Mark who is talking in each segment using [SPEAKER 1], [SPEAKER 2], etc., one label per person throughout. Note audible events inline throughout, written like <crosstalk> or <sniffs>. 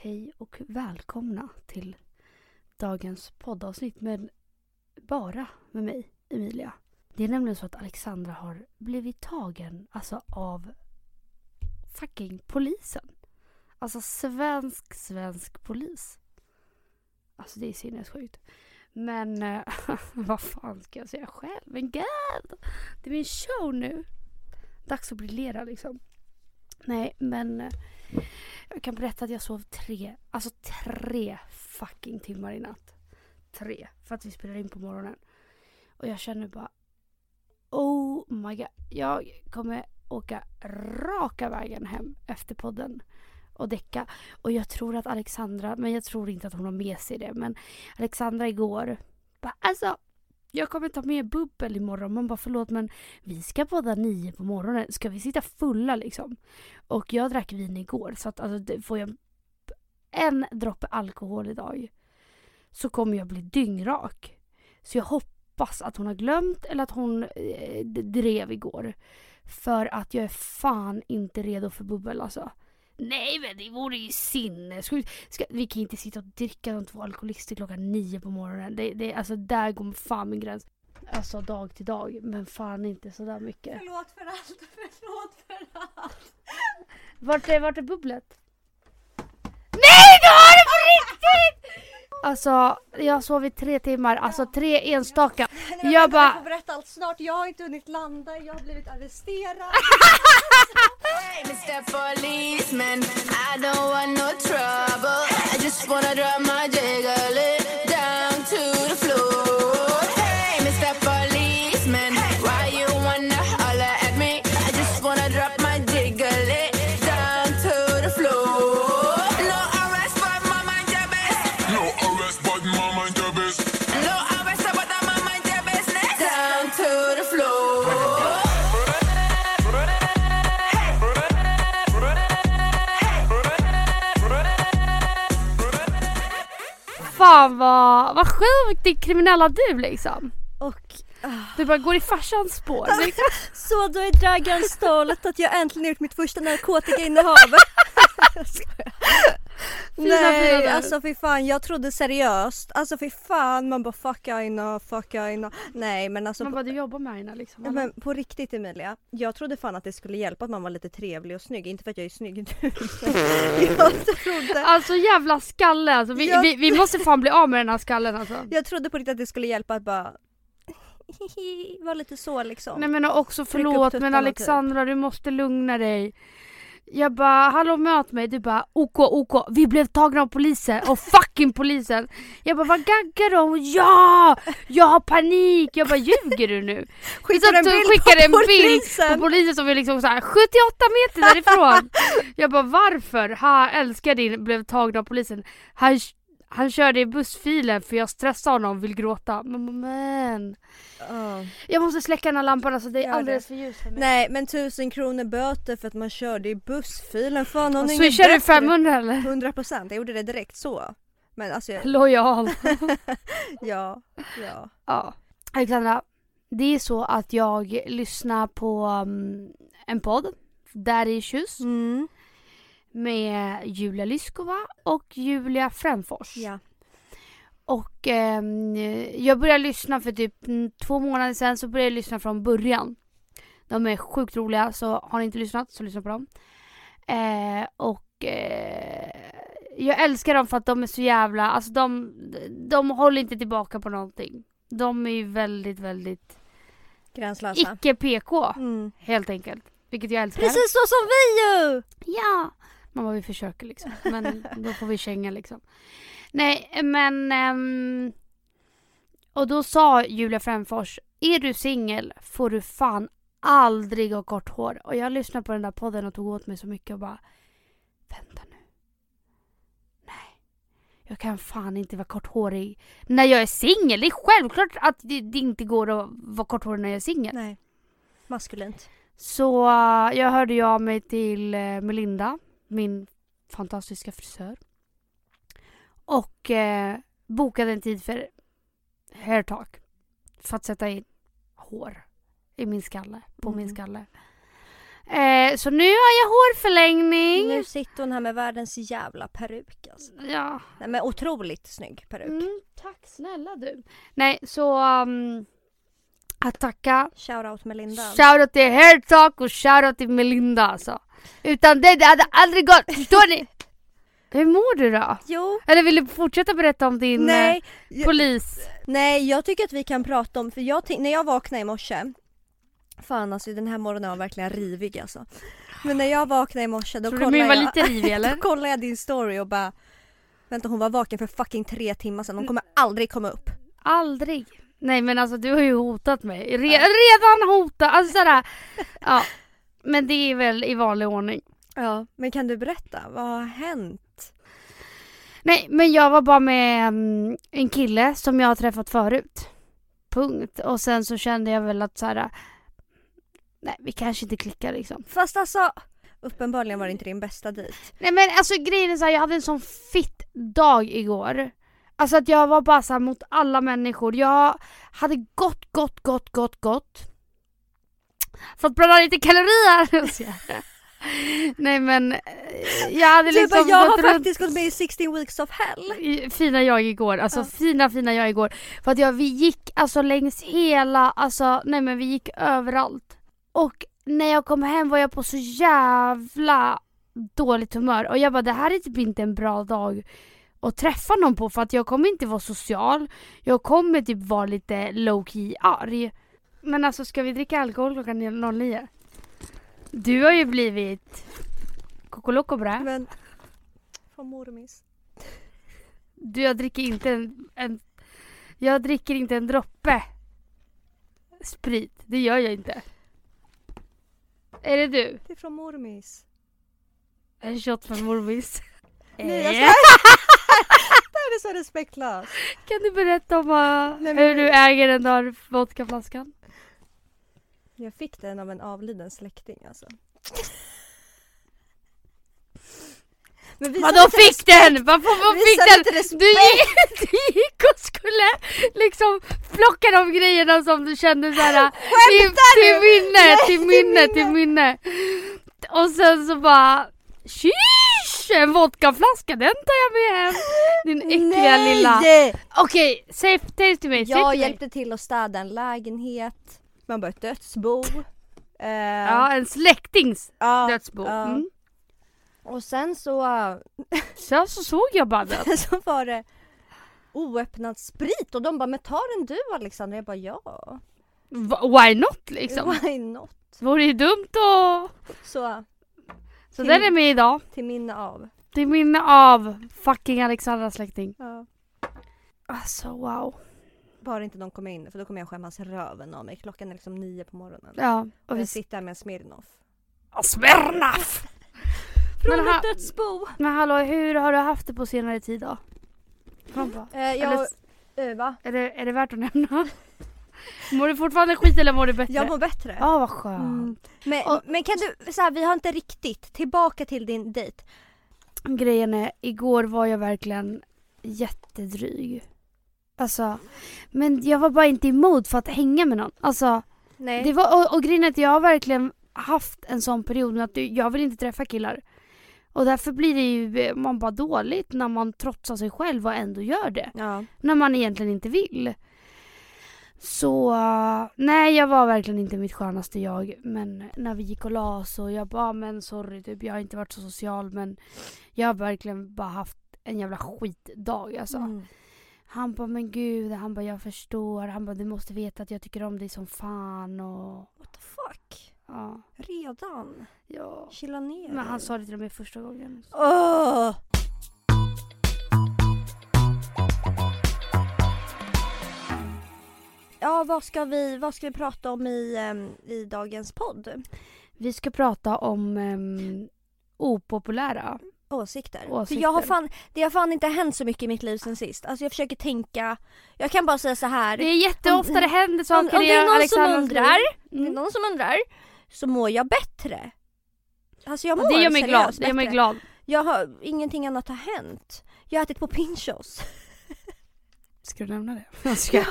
[SPEAKER 1] Hej och välkomna till dagens poddavsnitt med bara med mig, Emilia. Det är nämligen så att Alexandra har blivit tagen alltså av fucking polisen. Alltså svensk, svensk polis. Alltså det är sinnessjukt. Men eh, <laughs> vad fan ska jag säga själv? Men gud! Det är min show nu. Dags att briljera liksom. Nej, men eh, jag kan berätta att jag sov tre, alltså tre fucking timmar i natt. Tre, för att vi spelar in på morgonen. Och jag känner bara Oh my god. Jag kommer åka raka vägen hem efter podden och däcka. Och jag tror att Alexandra, men jag tror inte att hon har med sig det. Men Alexandra igår bara alltså jag kommer ta med bubbel imorgon. Man bara förlåt men vi ska båda nio på morgonen. Ska vi sitta fulla liksom? Och jag drack vin igår så att alltså, får jag en droppe alkohol idag så kommer jag bli dyngrak. Så jag hoppas att hon har glömt eller att hon eh, drev igår. För att jag är fan inte redo för bubbel alltså. Nej men det vore ju sinnessjukt. Vi kan inte sitta och dricka de två alkoholister klockan nio på morgonen. Det, det, alltså där går fan min gräns. Alltså dag till dag. Men fan inte sådär mycket.
[SPEAKER 2] Förlåt för allt, <laughs> förlåt för allt.
[SPEAKER 1] Vart är, vart är bubblet? Nej du har det på <laughs> riktigt! Alltså jag har sovit tre timmar, alltså tre enstaka.
[SPEAKER 2] Nej,
[SPEAKER 1] Jag bara-
[SPEAKER 2] Jag får berätta allt snart. Jag har inte hunnit landa, jag har blivit arresterad. <laughs>
[SPEAKER 3] Mr. Policeman, I don't want no trouble. I just wanna drop my jiggle down to the floor.
[SPEAKER 1] Fan vad, vad sjukt det kriminella du liksom.
[SPEAKER 2] Och ah,
[SPEAKER 1] Du bara går i farsans spår. Liksom. <laughs>
[SPEAKER 2] så då är Dragan stolt att jag äntligen gjort mitt första narkotikainnehav. <laughs>
[SPEAKER 1] Fina,
[SPEAKER 2] Nej,
[SPEAKER 1] där.
[SPEAKER 2] alltså fy fan jag trodde seriöst. Alltså fy fan man bara fuck Aina, fuck Aina. Nej men alltså
[SPEAKER 1] Man bara du jobbar med Aina liksom.
[SPEAKER 2] Ja, Men på riktigt Emilia, jag trodde fan att det skulle hjälpa att man var lite trevlig och snygg. Inte för att jag är snygg nu. <laughs> jag trodde,
[SPEAKER 1] Alltså jävla skalle alltså. Vi,
[SPEAKER 2] Jag-
[SPEAKER 1] vi, vi måste fan bli av med den här skallen alltså.
[SPEAKER 2] jag trodde på riktigt att det skulle hjälpa att bara <laughs> vara lite så liksom.
[SPEAKER 1] Nej men också förlåt men
[SPEAKER 2] tuttarna,
[SPEAKER 1] Alexandra du måste lugna dig. Jag bara hallå möt mig, du bara OK OK vi blev tagna av polisen och fucking polisen. Jag bara vad gaggar de? Ja! Jag har panik! Jag bara ljuger du nu?
[SPEAKER 2] Skickar en bild
[SPEAKER 1] skickade en
[SPEAKER 2] på
[SPEAKER 1] bild
[SPEAKER 2] polisen.
[SPEAKER 1] på polisen som är liksom så här 78 meter därifrån. jag bara varför? Ha älskar din blev tagen av polisen. Han, han körde i bussfilen för jag stressade honom och vill gråta. Men, men.
[SPEAKER 2] Ja.
[SPEAKER 1] Jag måste släcka den här lampan alltså det är alldeles för ljust för mig.
[SPEAKER 2] Nej men tusen kronor böter för att man körde i bussfilen. Fan hon är
[SPEAKER 1] Så
[SPEAKER 2] inget
[SPEAKER 1] kör du
[SPEAKER 2] bättre.
[SPEAKER 1] 500 eller?
[SPEAKER 2] 100 procent, jag gjorde det direkt så. Men alltså, jag-
[SPEAKER 1] Lojal. <laughs>
[SPEAKER 2] ja, ja.
[SPEAKER 1] ja. Alexandra, det är så att jag lyssnar på um, en podd, Daddy Issues,
[SPEAKER 2] Mm.
[SPEAKER 1] Med Julia Lyskova och Julia Fränfors.
[SPEAKER 2] ja.
[SPEAKER 1] Och ehm, jag började lyssna för typ två månader sedan så började jag lyssna från början. De är sjukt roliga så har ni inte lyssnat så lyssna på dem. Eh, och eh, jag älskar dem för att de är så jävla, alltså de, de håller inte tillbaka på någonting. De är ju väldigt, väldigt
[SPEAKER 2] Gränslösa.
[SPEAKER 1] icke PK
[SPEAKER 2] Mm.
[SPEAKER 1] helt enkelt. Vilket jag älskar.
[SPEAKER 2] Precis så som vi ju!
[SPEAKER 1] Ja! Mamma vi försöker liksom. Men då får vi känga liksom. Nej men... ehm, och då sa Julia Fränfors, är du singel får du fan aldrig ha kort hår. Och jag lyssnade på den där podden och tog åt mig så mycket och bara... Vänta nu. Nej. Jag kan fan inte vara korthårig när jag är singel. Det är självklart att det, det inte går att vara korthårig när jag är singel.
[SPEAKER 2] Nej. Maskulint.
[SPEAKER 1] Så eh, jag hörde ju av mig till eh, Melinda, min fantastiska frisör. Och eh, bokade en tid för hair talk. För att sätta in hår i min skalle, på min
[SPEAKER 2] Mm.
[SPEAKER 1] skalle. Eh, så nu har jag hårförlängning.
[SPEAKER 2] Nu sitter hon här med världens jävla peruk alltså.
[SPEAKER 1] Ja.
[SPEAKER 2] Nej men otroligt snygg peruk.
[SPEAKER 1] Mm, tack snälla du. Nej, så um, att tacka.
[SPEAKER 2] Shoutout Melinda.
[SPEAKER 1] Shoutout till Hair Talk och shoutout till Melinda alltså. Utan det, det hade aldrig gått, <laughs> förstår ni? Hur mår du då?
[SPEAKER 2] Jo,
[SPEAKER 1] Eller vill du fortsätta berätta om din
[SPEAKER 2] nej,
[SPEAKER 1] eh, polis?
[SPEAKER 2] nej jag tycker att vi kan prata om, för jag när jag vaknade i morse Fan alltså den här morgonen var verkligen rivig alltså. Men när jag vaknade i morse då
[SPEAKER 1] Tror
[SPEAKER 2] kollade
[SPEAKER 1] var
[SPEAKER 2] jag,
[SPEAKER 1] lite rivig <laughs> eller?
[SPEAKER 2] då kollade jag din story och bara Vänta hon var vaken för fucking tre timmar sedan, hon kommer aldrig komma upp.
[SPEAKER 1] Aldrig. Nej men alltså du har ju hotat mig. Re- redan hotat. Alltså sådär. Ja. Men det är väl i vanlig ordning.
[SPEAKER 2] Ja, men kan du berätta, vad har hänt?
[SPEAKER 1] Nej men jag var bara med mm, en kille som jag har träffat förut. Punkt. Och sen så kände jag väl att såhär. Nej vi kanske inte klickar liksom.
[SPEAKER 2] Fast alltså, uppenbarligen var det inte din bästa dejt.
[SPEAKER 1] Nej men alltså grejen är såhär, jag hade en sån fitt dag igår. Alltså att jag var bara såhär mot alla människor. Jag hade gått, gått, gått, gått, gått. Fått bränna lite kalorier. <laughs> Nej men eh, jag hade
[SPEAKER 2] Du
[SPEAKER 1] liksom
[SPEAKER 2] bara, jag har
[SPEAKER 1] runt
[SPEAKER 2] faktiskt gått med i 16 weeks of hell.
[SPEAKER 1] fina jag igår. Alltså
[SPEAKER 2] Ja.
[SPEAKER 1] fina fina jag igår. För att jag, vi gick alltså längs hela, alltså nej men vi gick överallt. Och när jag kom hem var jag på så jävla dåligt humör. Och jag bara det här är typ inte en bra dag att träffa någon på för att jag kommer inte vara social. Jag kommer typ vara lite low key arg. Men alltså ska vi dricka alkohol klockan 09? Du har ju blivit Coco Loco bra.
[SPEAKER 2] Men, från mormis.
[SPEAKER 1] Du, jag dricker inte en, en... Jag dricker inte en droppe sprit. Det gör jag inte. Är det du?
[SPEAKER 2] Det är från mormis.
[SPEAKER 1] En shot från mormis. <laughs>
[SPEAKER 2] Nej, jag
[SPEAKER 1] Eh, <laughs>
[SPEAKER 2] Det här är så respektlöst.
[SPEAKER 1] Kan du berätta om uh,
[SPEAKER 2] Nej, men-
[SPEAKER 1] hur du äger den där vodkaflaskan?
[SPEAKER 2] Jag fick den av en avliden släkting alltså. Men
[SPEAKER 1] Vadå fick den? Varför fick den? Du gick, <laughs> du gick och skulle liksom plocka de grejerna som du kände såhär <laughs> till, till minne, till minne, till minne. Och sen så bara Sheesh! En vodkaflaska, den tar jag med hem. Din äckliga
[SPEAKER 2] Nej!
[SPEAKER 1] lilla... Okej, säg säg till mig,
[SPEAKER 2] Jag
[SPEAKER 1] till mig.
[SPEAKER 2] hjälpte till att städa en lägenhet. Man bara ett dödsbo. <laughs> Eh,
[SPEAKER 1] Ja, en släktings
[SPEAKER 2] ja,
[SPEAKER 1] dödsbo.
[SPEAKER 2] ja.
[SPEAKER 1] Mm.
[SPEAKER 2] Och sen så, <laughs>
[SPEAKER 1] Så, så såg jag bara den. <laughs>
[SPEAKER 2] så var det oöppnad sprit och de bara men ta den du Alexandra. Jag bara ja.
[SPEAKER 1] Why not liksom?
[SPEAKER 2] Why not?
[SPEAKER 1] Vore ju dumt att...
[SPEAKER 2] Så
[SPEAKER 1] Så
[SPEAKER 2] Till-
[SPEAKER 1] den är med idag.
[SPEAKER 2] till minne av.
[SPEAKER 1] Till minne av fucking Alexandra släkting.
[SPEAKER 2] Ja.
[SPEAKER 1] Alltså wow.
[SPEAKER 2] Bara inte de kommer in för då kommer jag skämmas röven av mig. Klockan är liksom nio på morgonen.
[SPEAKER 1] Ja.
[SPEAKER 2] Och
[SPEAKER 1] Och vi
[SPEAKER 2] jag sitter här med en Smirnoff.
[SPEAKER 1] Smirnoff! <laughs>
[SPEAKER 2] Från
[SPEAKER 1] Men
[SPEAKER 2] ett dödsbo!
[SPEAKER 1] Men hallå, hur har du haft det på senare tid då? Kom på.
[SPEAKER 2] Eh, jag,
[SPEAKER 1] Eller-
[SPEAKER 2] eh, va?
[SPEAKER 1] Är det, är det värt att nämna? <laughs> Mår du fortfarande skit eller mår du bättre?
[SPEAKER 2] Jag mår bättre.
[SPEAKER 1] Ja, vad skönt.
[SPEAKER 2] Mm. Men,
[SPEAKER 1] Och-
[SPEAKER 2] men kan du, så här, vi har inte riktigt, tillbaka till din dejt.
[SPEAKER 1] Grejen är, igår var jag verkligen jättedryg. Alltså, men jag var bara inte emot för att hänga med någon. Alltså,
[SPEAKER 2] Nej.
[SPEAKER 1] det var, och, och grejen är att jag har verkligen haft en sån period med att jag vill inte träffa killar. Och därför blir det ju, man bara dåligt när man trotsar sig själv och ändå gör det.
[SPEAKER 2] Ja.
[SPEAKER 1] När man egentligen inte vill. Så uh, nej jag var verkligen inte mitt skönaste jag. Men när vi gick och la oss och jag bara men sorry typ jag har inte varit så social men jag har verkligen bara haft en jävla skitdag alltså.
[SPEAKER 2] Mm.
[SPEAKER 1] Han bara men gud, han bara jag förstår. Han bara du måste veta att jag tycker om dig som fan och
[SPEAKER 2] What the fuck?
[SPEAKER 1] ja.
[SPEAKER 2] Redan?
[SPEAKER 1] ja.
[SPEAKER 2] Chilla ner
[SPEAKER 1] Men han sa det till mig första gången.
[SPEAKER 2] Åh! Ja, vad ska vi, vad ska vi prata om i, em, i dagens podd?
[SPEAKER 1] Vi ska prata om um, opopulära.
[SPEAKER 2] Åsikter. För
[SPEAKER 1] Åsikter.
[SPEAKER 2] jag har fan, det har fan inte hänt så mycket i mitt liv sen sist. Alltså jag försöker tänka, jag kan bara säga så här.
[SPEAKER 1] Det är jätteofta det händer
[SPEAKER 2] om,
[SPEAKER 1] saker
[SPEAKER 2] om det är någon som undrar,
[SPEAKER 1] liv.
[SPEAKER 2] det är
[SPEAKER 1] Mm.
[SPEAKER 2] någon som undrar, så mår jag bättre. Alltså jag
[SPEAKER 1] Ja,
[SPEAKER 2] mår
[SPEAKER 1] det gör mig glad. Det gör mig glad.
[SPEAKER 2] Jag har, ingenting annat har hänt. Jag har ätit på Pinchos. <laughs>
[SPEAKER 1] Ska du nämna det? <laughs> Jag ska.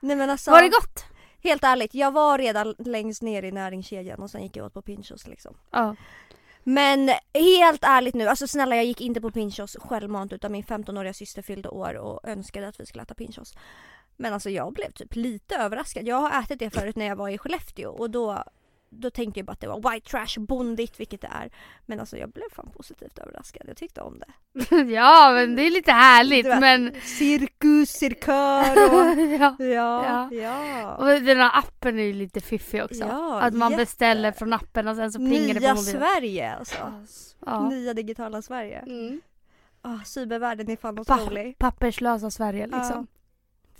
[SPEAKER 2] Nej men alltså.
[SPEAKER 1] Var det gott?
[SPEAKER 2] Helt ärligt, jag var redan längst ner i näringskedjan och sen gick jag åt på Pinchos liksom.
[SPEAKER 1] Ja.
[SPEAKER 2] Men helt ärligt nu, alltså snälla jag gick inte på Pinchos självmant utan min 15-åriga syster fyllde år och önskade att vi skulle äta Pinchos. Men alltså jag blev typ lite överraskad. Jag har ätit det förut när jag var i Skellefteå och då, då tänkte jag bara att det var white trash, bondigt vilket det är. Men alltså jag blev fan positivt överraskad. Jag tyckte om det. <laughs>
[SPEAKER 1] ja men det är lite härligt
[SPEAKER 2] vet,
[SPEAKER 1] men...
[SPEAKER 2] Cirkus, cirkör och... <laughs>
[SPEAKER 1] ja.
[SPEAKER 2] Ja,
[SPEAKER 1] Ja.
[SPEAKER 2] ja.
[SPEAKER 1] Och den här appen är ju lite fiffig också.
[SPEAKER 2] Ja,
[SPEAKER 1] att man
[SPEAKER 2] jätte.
[SPEAKER 1] beställer från appen och sen så plingar det
[SPEAKER 2] Nya
[SPEAKER 1] på mobilen.
[SPEAKER 2] Sverige alltså.
[SPEAKER 1] Ja.
[SPEAKER 2] Nya digitala Sverige.
[SPEAKER 1] Mm.
[SPEAKER 2] Oh, cybervärlden är fan
[SPEAKER 1] Pa-
[SPEAKER 2] otrolig.
[SPEAKER 1] Papperslösa Sverige liksom.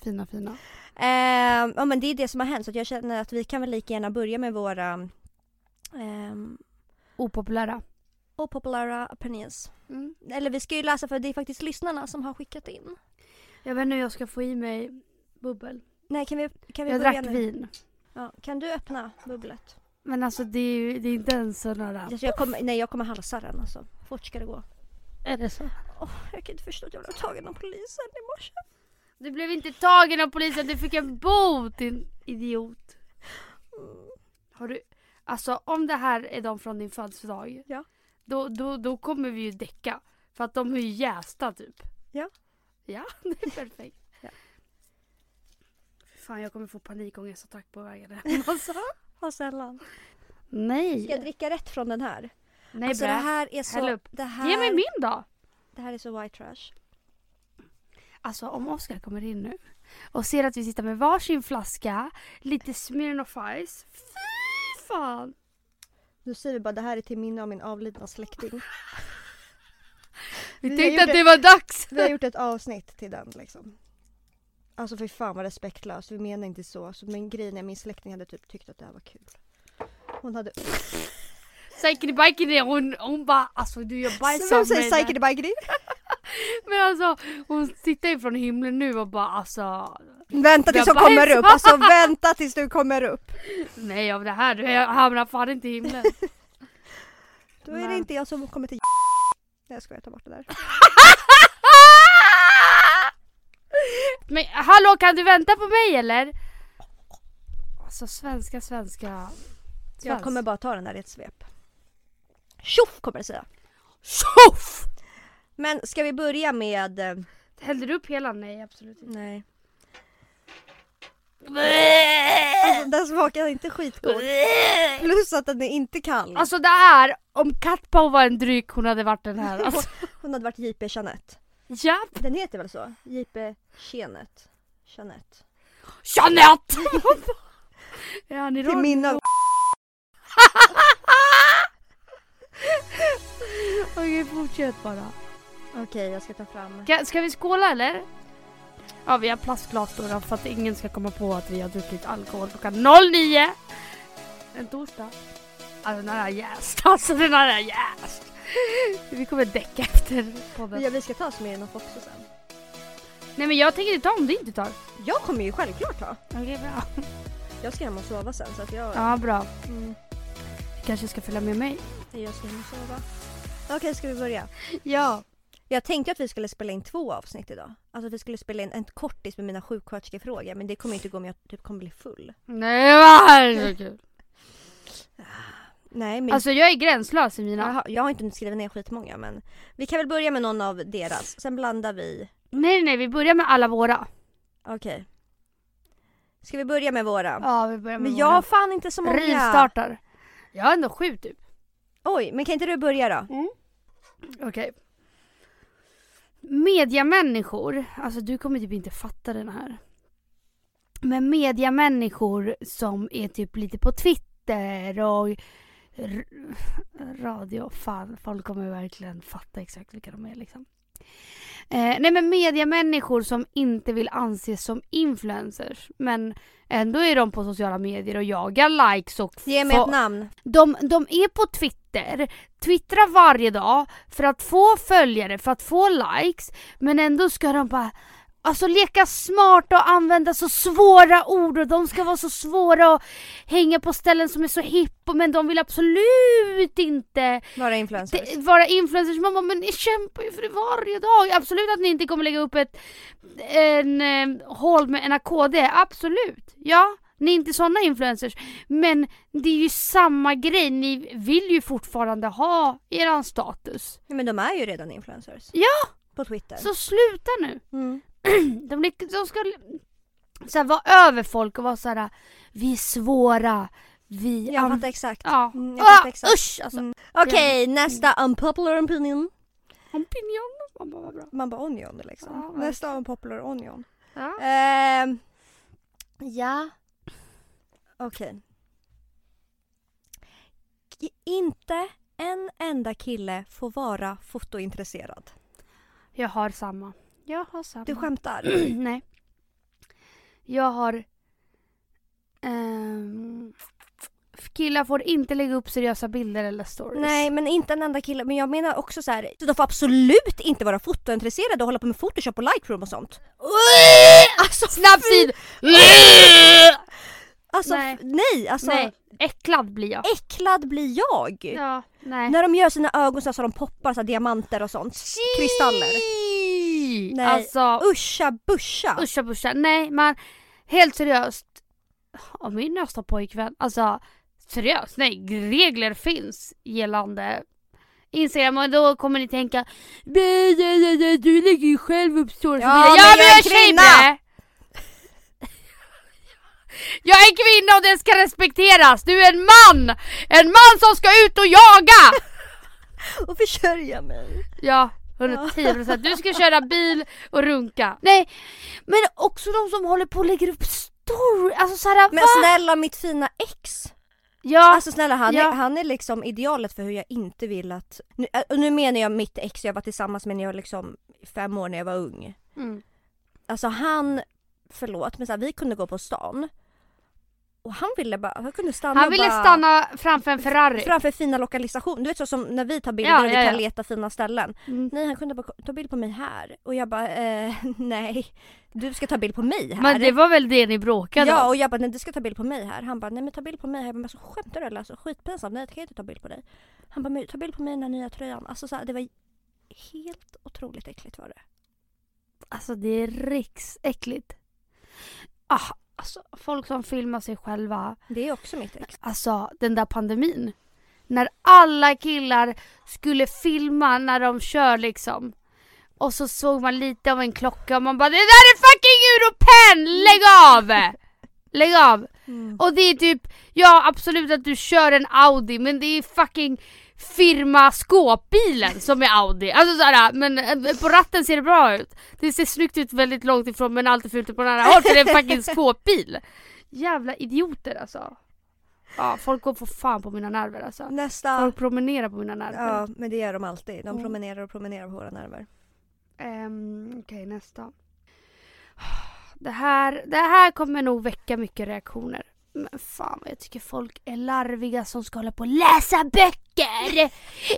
[SPEAKER 1] Fina fina.
[SPEAKER 2] Ehm, ja men det är det som har hänt så jag känner att vi kan väl lika gärna börja med våra um,
[SPEAKER 1] Opopulära.
[SPEAKER 2] opopulära opinions.
[SPEAKER 1] Mm.
[SPEAKER 2] Eller vi ska ju läsa för det är faktiskt lyssnarna som har skickat in.
[SPEAKER 1] Jag vet inte hur jag ska få i mig bubbel.
[SPEAKER 2] Nej kan vi, kan vi
[SPEAKER 1] Jag
[SPEAKER 2] börja
[SPEAKER 1] drack
[SPEAKER 2] nu?
[SPEAKER 1] vin.
[SPEAKER 2] Ja, kan du öppna bubblet?
[SPEAKER 1] Men alltså det är ju det är inte ens så nära.
[SPEAKER 2] Alltså, jag kommer, nej jag kommer halsa den alltså. Fort ska det gå.
[SPEAKER 1] Är det så?
[SPEAKER 2] Åh, jag kan inte förstå att jag blev tagen av polisen i morse.
[SPEAKER 1] Du blev inte tagen av polisen, du fick en bot din idiot. Har du, alltså om det här är de från din födelsedag.
[SPEAKER 2] Ja.
[SPEAKER 1] Då, då, då kommer vi ju däcka. För att de är ju jästa typ.
[SPEAKER 2] Ja.
[SPEAKER 1] Ja, <laughs> det är perfekt.
[SPEAKER 2] Ja.
[SPEAKER 1] Fan jag kommer få panikångestattack på vägen hem alltså.
[SPEAKER 2] Har sällan.
[SPEAKER 1] Nej.
[SPEAKER 2] Ska jag dricka rätt från den här?
[SPEAKER 1] Nej
[SPEAKER 2] alltså
[SPEAKER 1] brä.
[SPEAKER 2] det här är
[SPEAKER 1] Häll
[SPEAKER 2] så...
[SPEAKER 1] upp.
[SPEAKER 2] Det här,
[SPEAKER 1] Ge mig min då.
[SPEAKER 2] Det här är så white trash.
[SPEAKER 1] Alltså om Oskar kommer in nu och ser att vi sitter med varsin flaska, lite Smirnoff Ice. Fy fan!
[SPEAKER 2] Nu säger vi bara det här är till minne av min avlidna släkting.
[SPEAKER 1] Vi
[SPEAKER 2] Vi
[SPEAKER 1] tänkte att det var dags!
[SPEAKER 2] Vi har gjort ett avsnitt till den liksom. Alltså för fan vad respektlöst, vi menar inte så. så men grejen är min släkting hade typ tyckt att det här var kul. Hon hade...
[SPEAKER 1] Psykidi bikidi hon, hon bara alltså du gör bajs av
[SPEAKER 2] säger
[SPEAKER 1] mig. där."
[SPEAKER 2] psykidi bikidi?
[SPEAKER 1] Men alltså hon tittar ju från himlen nu och bara alltså
[SPEAKER 2] Vänta tills
[SPEAKER 1] Jag
[SPEAKER 2] hon kommer upp, alltså vänta tills du kommer upp.
[SPEAKER 1] nej av det här, du jag hamnar fan inte i himlen. <laughs>
[SPEAKER 2] Då är det inte jag som kommer till Nej <laughs> jag skojar, ta bort det där. <laughs>
[SPEAKER 1] Men hallå kan du vänta på mig eller? Alltså svenska svenska.
[SPEAKER 2] Jag
[SPEAKER 1] Svensk.
[SPEAKER 2] kommer bara ta den där i ett svep. Tjoff kommer det säga.
[SPEAKER 1] Tjoff!
[SPEAKER 2] Men ska vi börja med... eh,
[SPEAKER 1] Hällde du upp hela? Nej absolut inte.
[SPEAKER 2] Nej. Alltså den smakar inte skitgott. Plus att den är inte kall.
[SPEAKER 1] Alltså det här, om Katpau var en dryck hon hade varit den här. Alltså, <laughs>
[SPEAKER 2] Hon hade varit JP Jeanette.
[SPEAKER 1] ja,
[SPEAKER 2] Den heter väl så? JP Jeanette. Jeanette.
[SPEAKER 1] Jeanette! <laughs> ja, ni
[SPEAKER 2] Till minne av... <laughs>
[SPEAKER 1] Okej fortsätt bara.
[SPEAKER 2] Okej jag ska ta fram.
[SPEAKER 1] Ska, ska vi skåla eller? Ja vi har plastglas då, för att ingen ska komma på att vi har druckit alkohol klockan 09. En torsdag. Alltså den här är jäst. <laughs> Alltså den här är jäst. Vi kommer däcka efter podden.
[SPEAKER 2] Ja vi ska ta Smirnoff också sen.
[SPEAKER 1] Nej men jag tänker inte ta om du inte tar.
[SPEAKER 2] Jag kommer ju självklart ta.
[SPEAKER 1] Okej bra.
[SPEAKER 2] Jag ska hem och sova sen så att jag...
[SPEAKER 1] Ja bra.
[SPEAKER 2] Mm,
[SPEAKER 1] Du kanske ska följa med mig?
[SPEAKER 2] jag ska hem och sova. Okej ska vi börja?
[SPEAKER 1] Ja.
[SPEAKER 2] Jag tänkte att vi skulle spela in två avsnitt idag. Alltså att vi skulle spela in en kortis med mina sjuksköterskefrågor men det kommer inte gå om jag typ kommer bli full.
[SPEAKER 1] Nej vad så kul?
[SPEAKER 2] Nej men
[SPEAKER 1] Alltså jag är gränslös i mina.
[SPEAKER 2] Jaha, jag har inte skrivit ner skitmånga men vi kan väl börja med någon av deras, sen blandar vi.
[SPEAKER 1] Nej nej vi börjar med alla våra.
[SPEAKER 2] Okej. Ska vi börja med våra?
[SPEAKER 1] Ja vi börjar med
[SPEAKER 2] men jag har fan inte så många.
[SPEAKER 1] Rivstartar. Jag har ändå sju typ.
[SPEAKER 2] Oj, men kan inte du börja då?
[SPEAKER 1] Okej. Mediamänniskor, alltså du kommer typ inte fatta den här. Men mediamänniskor som är typ lite på Twitter och radio, fan folk kommer verkligen fatta exakt vilka de är liksom. Eh, nej men mediamänniskor som inte vill anses som influencers men ändå är de på sociala medier och jagar likes och
[SPEAKER 2] Ge mig ett namn.
[SPEAKER 1] de, de är på Twitter, twittrar varje dag för att få följare, för att få likes. Men ändå ska de bara Alltså leka smart och använda så svåra ord och de ska vara så svåra och hänga på ställen som är så hippo men de vill absolut inte
[SPEAKER 2] Vara influencers.
[SPEAKER 1] vara influencers. Bara, men ni kämpar ju för det varje dag. Absolut att ni inte kommer lägga upp ett en eh, hål med en AKD, absolut. Ja, Ni är inte såna influencers. Men det är ju samma grej. Ni vill ju fortfarande ha eran status.
[SPEAKER 2] Ja, men de är ju redan influencers.
[SPEAKER 1] Ja!
[SPEAKER 2] På Twitter.
[SPEAKER 1] Så sluta nu.
[SPEAKER 2] Mm. <clears throat>
[SPEAKER 1] De, blir- de ska så här, vara över folk och vara så här. Vi är svåra. Vi...
[SPEAKER 2] Jag fattar exakt.
[SPEAKER 1] Ja.
[SPEAKER 2] Mm, jag fattar
[SPEAKER 1] Ah,
[SPEAKER 2] exakt.
[SPEAKER 1] usch alltså.
[SPEAKER 2] Mm. Okej, nästa unpopular opinion.
[SPEAKER 1] Opinion. Man bara, bra.
[SPEAKER 2] Man bara onion liksom.
[SPEAKER 1] Ja,
[SPEAKER 2] nästa unpopular onion.
[SPEAKER 1] Ja.
[SPEAKER 2] Ehm, ja. Okej. K- Inte en enda kille får vara fotointresserad.
[SPEAKER 1] Jag har samma. Jag har samma.
[SPEAKER 2] Du skämtar? <clears throat>
[SPEAKER 1] Nej. Jag har... ehm, killar får inte lägga upp seriösa bilder eller stories.
[SPEAKER 2] Nej men inte en enda kille. Men jag menar också så här. de får absolut inte vara fotointresserade och hålla på med photoshop och lightroom och sånt. <sniffs> Alltså,
[SPEAKER 1] Snabbtid! <sniffs>
[SPEAKER 2] alltså
[SPEAKER 1] Nej.
[SPEAKER 2] nej. alltså
[SPEAKER 1] Nej, äcklad blir jag.
[SPEAKER 2] äcklad blir jag.
[SPEAKER 1] Ja, nej.
[SPEAKER 2] När de gör sina ögon så, här så de poppar så här, diamanter och sånt. Kristaller. Nej.
[SPEAKER 1] Alltså,
[SPEAKER 2] Uscha buscha.
[SPEAKER 1] uscha buscha. Nej, man... Helt seriöst. Om min nästa pojkvän, alltså seriöst, nej, regler finns gällande Instagram och då kommer ni tänka "Nej, nej, nej, nej, du lägger ju själv upp stories
[SPEAKER 2] Ja,
[SPEAKER 1] och
[SPEAKER 2] men
[SPEAKER 1] bilder."
[SPEAKER 2] jag är kvinna! <laughs>
[SPEAKER 1] Jag är kvinna och det ska respekteras! Du är en man! En man som ska ut och jaga! <laughs>
[SPEAKER 2] Och försörja mig.
[SPEAKER 1] Ja, 110% Du ska köra bil och runka. Nej, men också de som håller på och lägger upp story. Alltså såhär,
[SPEAKER 2] Men
[SPEAKER 1] va?
[SPEAKER 2] snälla mitt fina ex.
[SPEAKER 1] Ja,
[SPEAKER 2] Alltså snälla han,
[SPEAKER 1] Ja.
[SPEAKER 2] är, han är liksom idealet för hur jag inte vill att... Nu, äh, och nu menar jag mitt ex jag var tillsammans med när jag liksom fem år när jag var ung.
[SPEAKER 1] mm.
[SPEAKER 2] Alltså han, förlåt men så här, vi kunde gå på stan. Och han ville bara, han kunde stanna
[SPEAKER 1] han ville
[SPEAKER 2] bara,
[SPEAKER 1] stanna framför en Ferrari.
[SPEAKER 2] framför fina lokalisation. Du vet så som när vi tar bilder
[SPEAKER 1] Ja,
[SPEAKER 2] och vi
[SPEAKER 1] ja,
[SPEAKER 2] kan
[SPEAKER 1] ja.
[SPEAKER 2] leta fina ställen.
[SPEAKER 1] Mm.
[SPEAKER 2] Nej han kunde bara ta bild på mig här. Och jag bara, eh, <laughs> nej. Du ska ta bild på mig här.
[SPEAKER 1] Men det var väl det ni bråkade
[SPEAKER 2] Ja
[SPEAKER 1] om?
[SPEAKER 2] och jag bara, nej du ska ta bild på mig här. Han bara, nej men ta bild på mig här. Jag bara, så skämtar du eller? Alltså, skitpinsamt, nej jag kan inte ta bild på dig. Han bara, ta bild på mig i den här nya tröjan. Alltså så här, det var helt otroligt äckligt var det.
[SPEAKER 1] Alltså det är riksäckligt. Ah, alltså folk som filmar sig själva.
[SPEAKER 2] Det är också mitt ex.
[SPEAKER 1] Alltså den där pandemin. När alla killar skulle filma när de kör liksom. Och så såg man lite av en klocka och man bara det där är fucking Europen! Lägg av! <laughs> Lägg av! Och det är typ, ja absolut att du kör en Audi men det är fucking firma skåpbilen som är Audi. Alltså såhär, men eh, på ratten ser det bra ut. Det ser snyggt ut väldigt långt ifrån men allt är fult på nära håll för det är en fucking skåpbil. Jävla idioter alltså. Ja, folk går för fan på mina nerver alltså.
[SPEAKER 2] Nästa.
[SPEAKER 1] Folk promenerar på mina nerver.
[SPEAKER 2] Ja men det gör de alltid. De
[SPEAKER 1] Mm.
[SPEAKER 2] promenerar och promenerar på våra nerver.
[SPEAKER 1] Um, Okej, nästa. Det här, det här kommer nog väcka mycket reaktioner. Men fan vad jag tycker folk är larviga som ska hålla på och läsa böcker.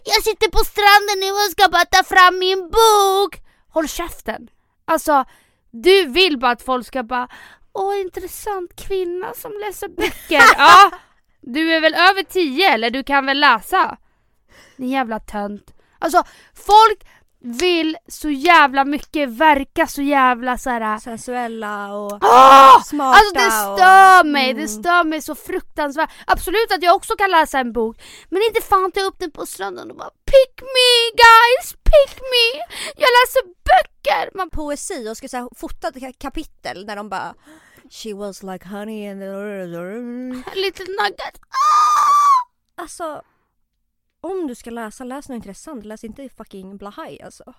[SPEAKER 1] Jag sitter på stranden nu och ska bara ta fram min bok. Håll käften. Alltså, du vill bara att folk ska bara Åh, intressant kvinna som läser böcker. <laughs> ja, du är väl över tio eller du kan väl läsa? Din jävla tönt. Alltså, folk vill så jävla mycket, verka så jävla såhär...
[SPEAKER 2] Sensuella och
[SPEAKER 1] Åh!
[SPEAKER 2] smarta
[SPEAKER 1] Alltså det stör mig,
[SPEAKER 2] och...
[SPEAKER 1] det stör mig så fruktansvärt. Absolut att jag också kan läsa en bok, men inte fan ta upp den på stranden och bara Pick me guys, pick me! Jag läser böcker! Man,
[SPEAKER 2] poesi och ska så här, fota ett ka- kapitel när de bara She was like honey and
[SPEAKER 1] little nugget.
[SPEAKER 2] Alltså om du ska läsa, läs något intressant. Läs inte fucking Blahaj alltså.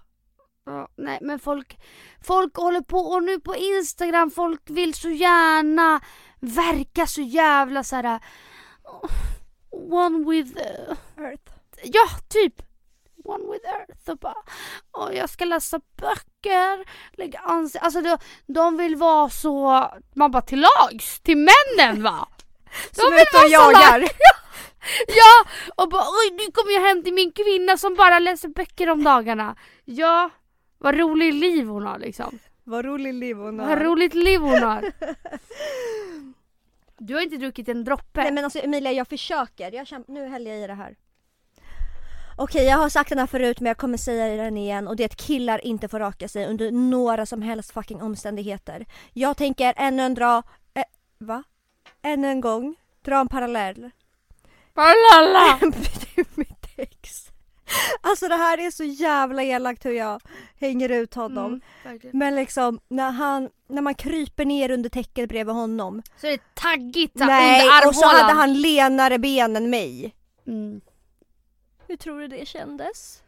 [SPEAKER 1] Ja, nej men folk, folk håller på och nu på Instagram, folk vill så gärna verka så jävla såhär One with, uh,
[SPEAKER 2] Earth.
[SPEAKER 1] ja typ One with earth och bara Åh, jag ska läsa böcker, lägga ans Alltså de, de vill vara så, man bara till lags, till männen va? <laughs> De
[SPEAKER 2] Som
[SPEAKER 1] vill
[SPEAKER 2] ute och
[SPEAKER 1] vara så
[SPEAKER 2] jagar. <laughs> <laughs>
[SPEAKER 1] Ja! Och bara oj nu kommer jag hem till min kvinna som bara läser böcker om dagarna. Ja, vad roligt liv hon har liksom.
[SPEAKER 2] Vad rolig liv hon har.
[SPEAKER 1] Vad roligt liv hon har. <laughs> Du har inte druckit en droppe.
[SPEAKER 2] Nej men alltså Emilia jag försöker. Jag kämp- nu häller jag i det här. Okej jag har sagt den här förut men jag kommer säga den igen och det är att killar inte får raka sig under några som helst fucking omständigheter. Jag tänker ännu en dra... Eh, va? ännu en gång dra en parallell <laughs> Till mitt ex. Alltså det här är så jävla elakt hur jag hänger ut honom.
[SPEAKER 1] Mm.
[SPEAKER 2] Men liksom när han, när man kryper ner under täcket bredvid honom.
[SPEAKER 1] Så är det taggigt så
[SPEAKER 2] Nej,
[SPEAKER 1] under
[SPEAKER 2] och så hade
[SPEAKER 1] armhålan.
[SPEAKER 2] han lenare ben än mig.
[SPEAKER 1] Mm.
[SPEAKER 2] Hur tror du det kändes?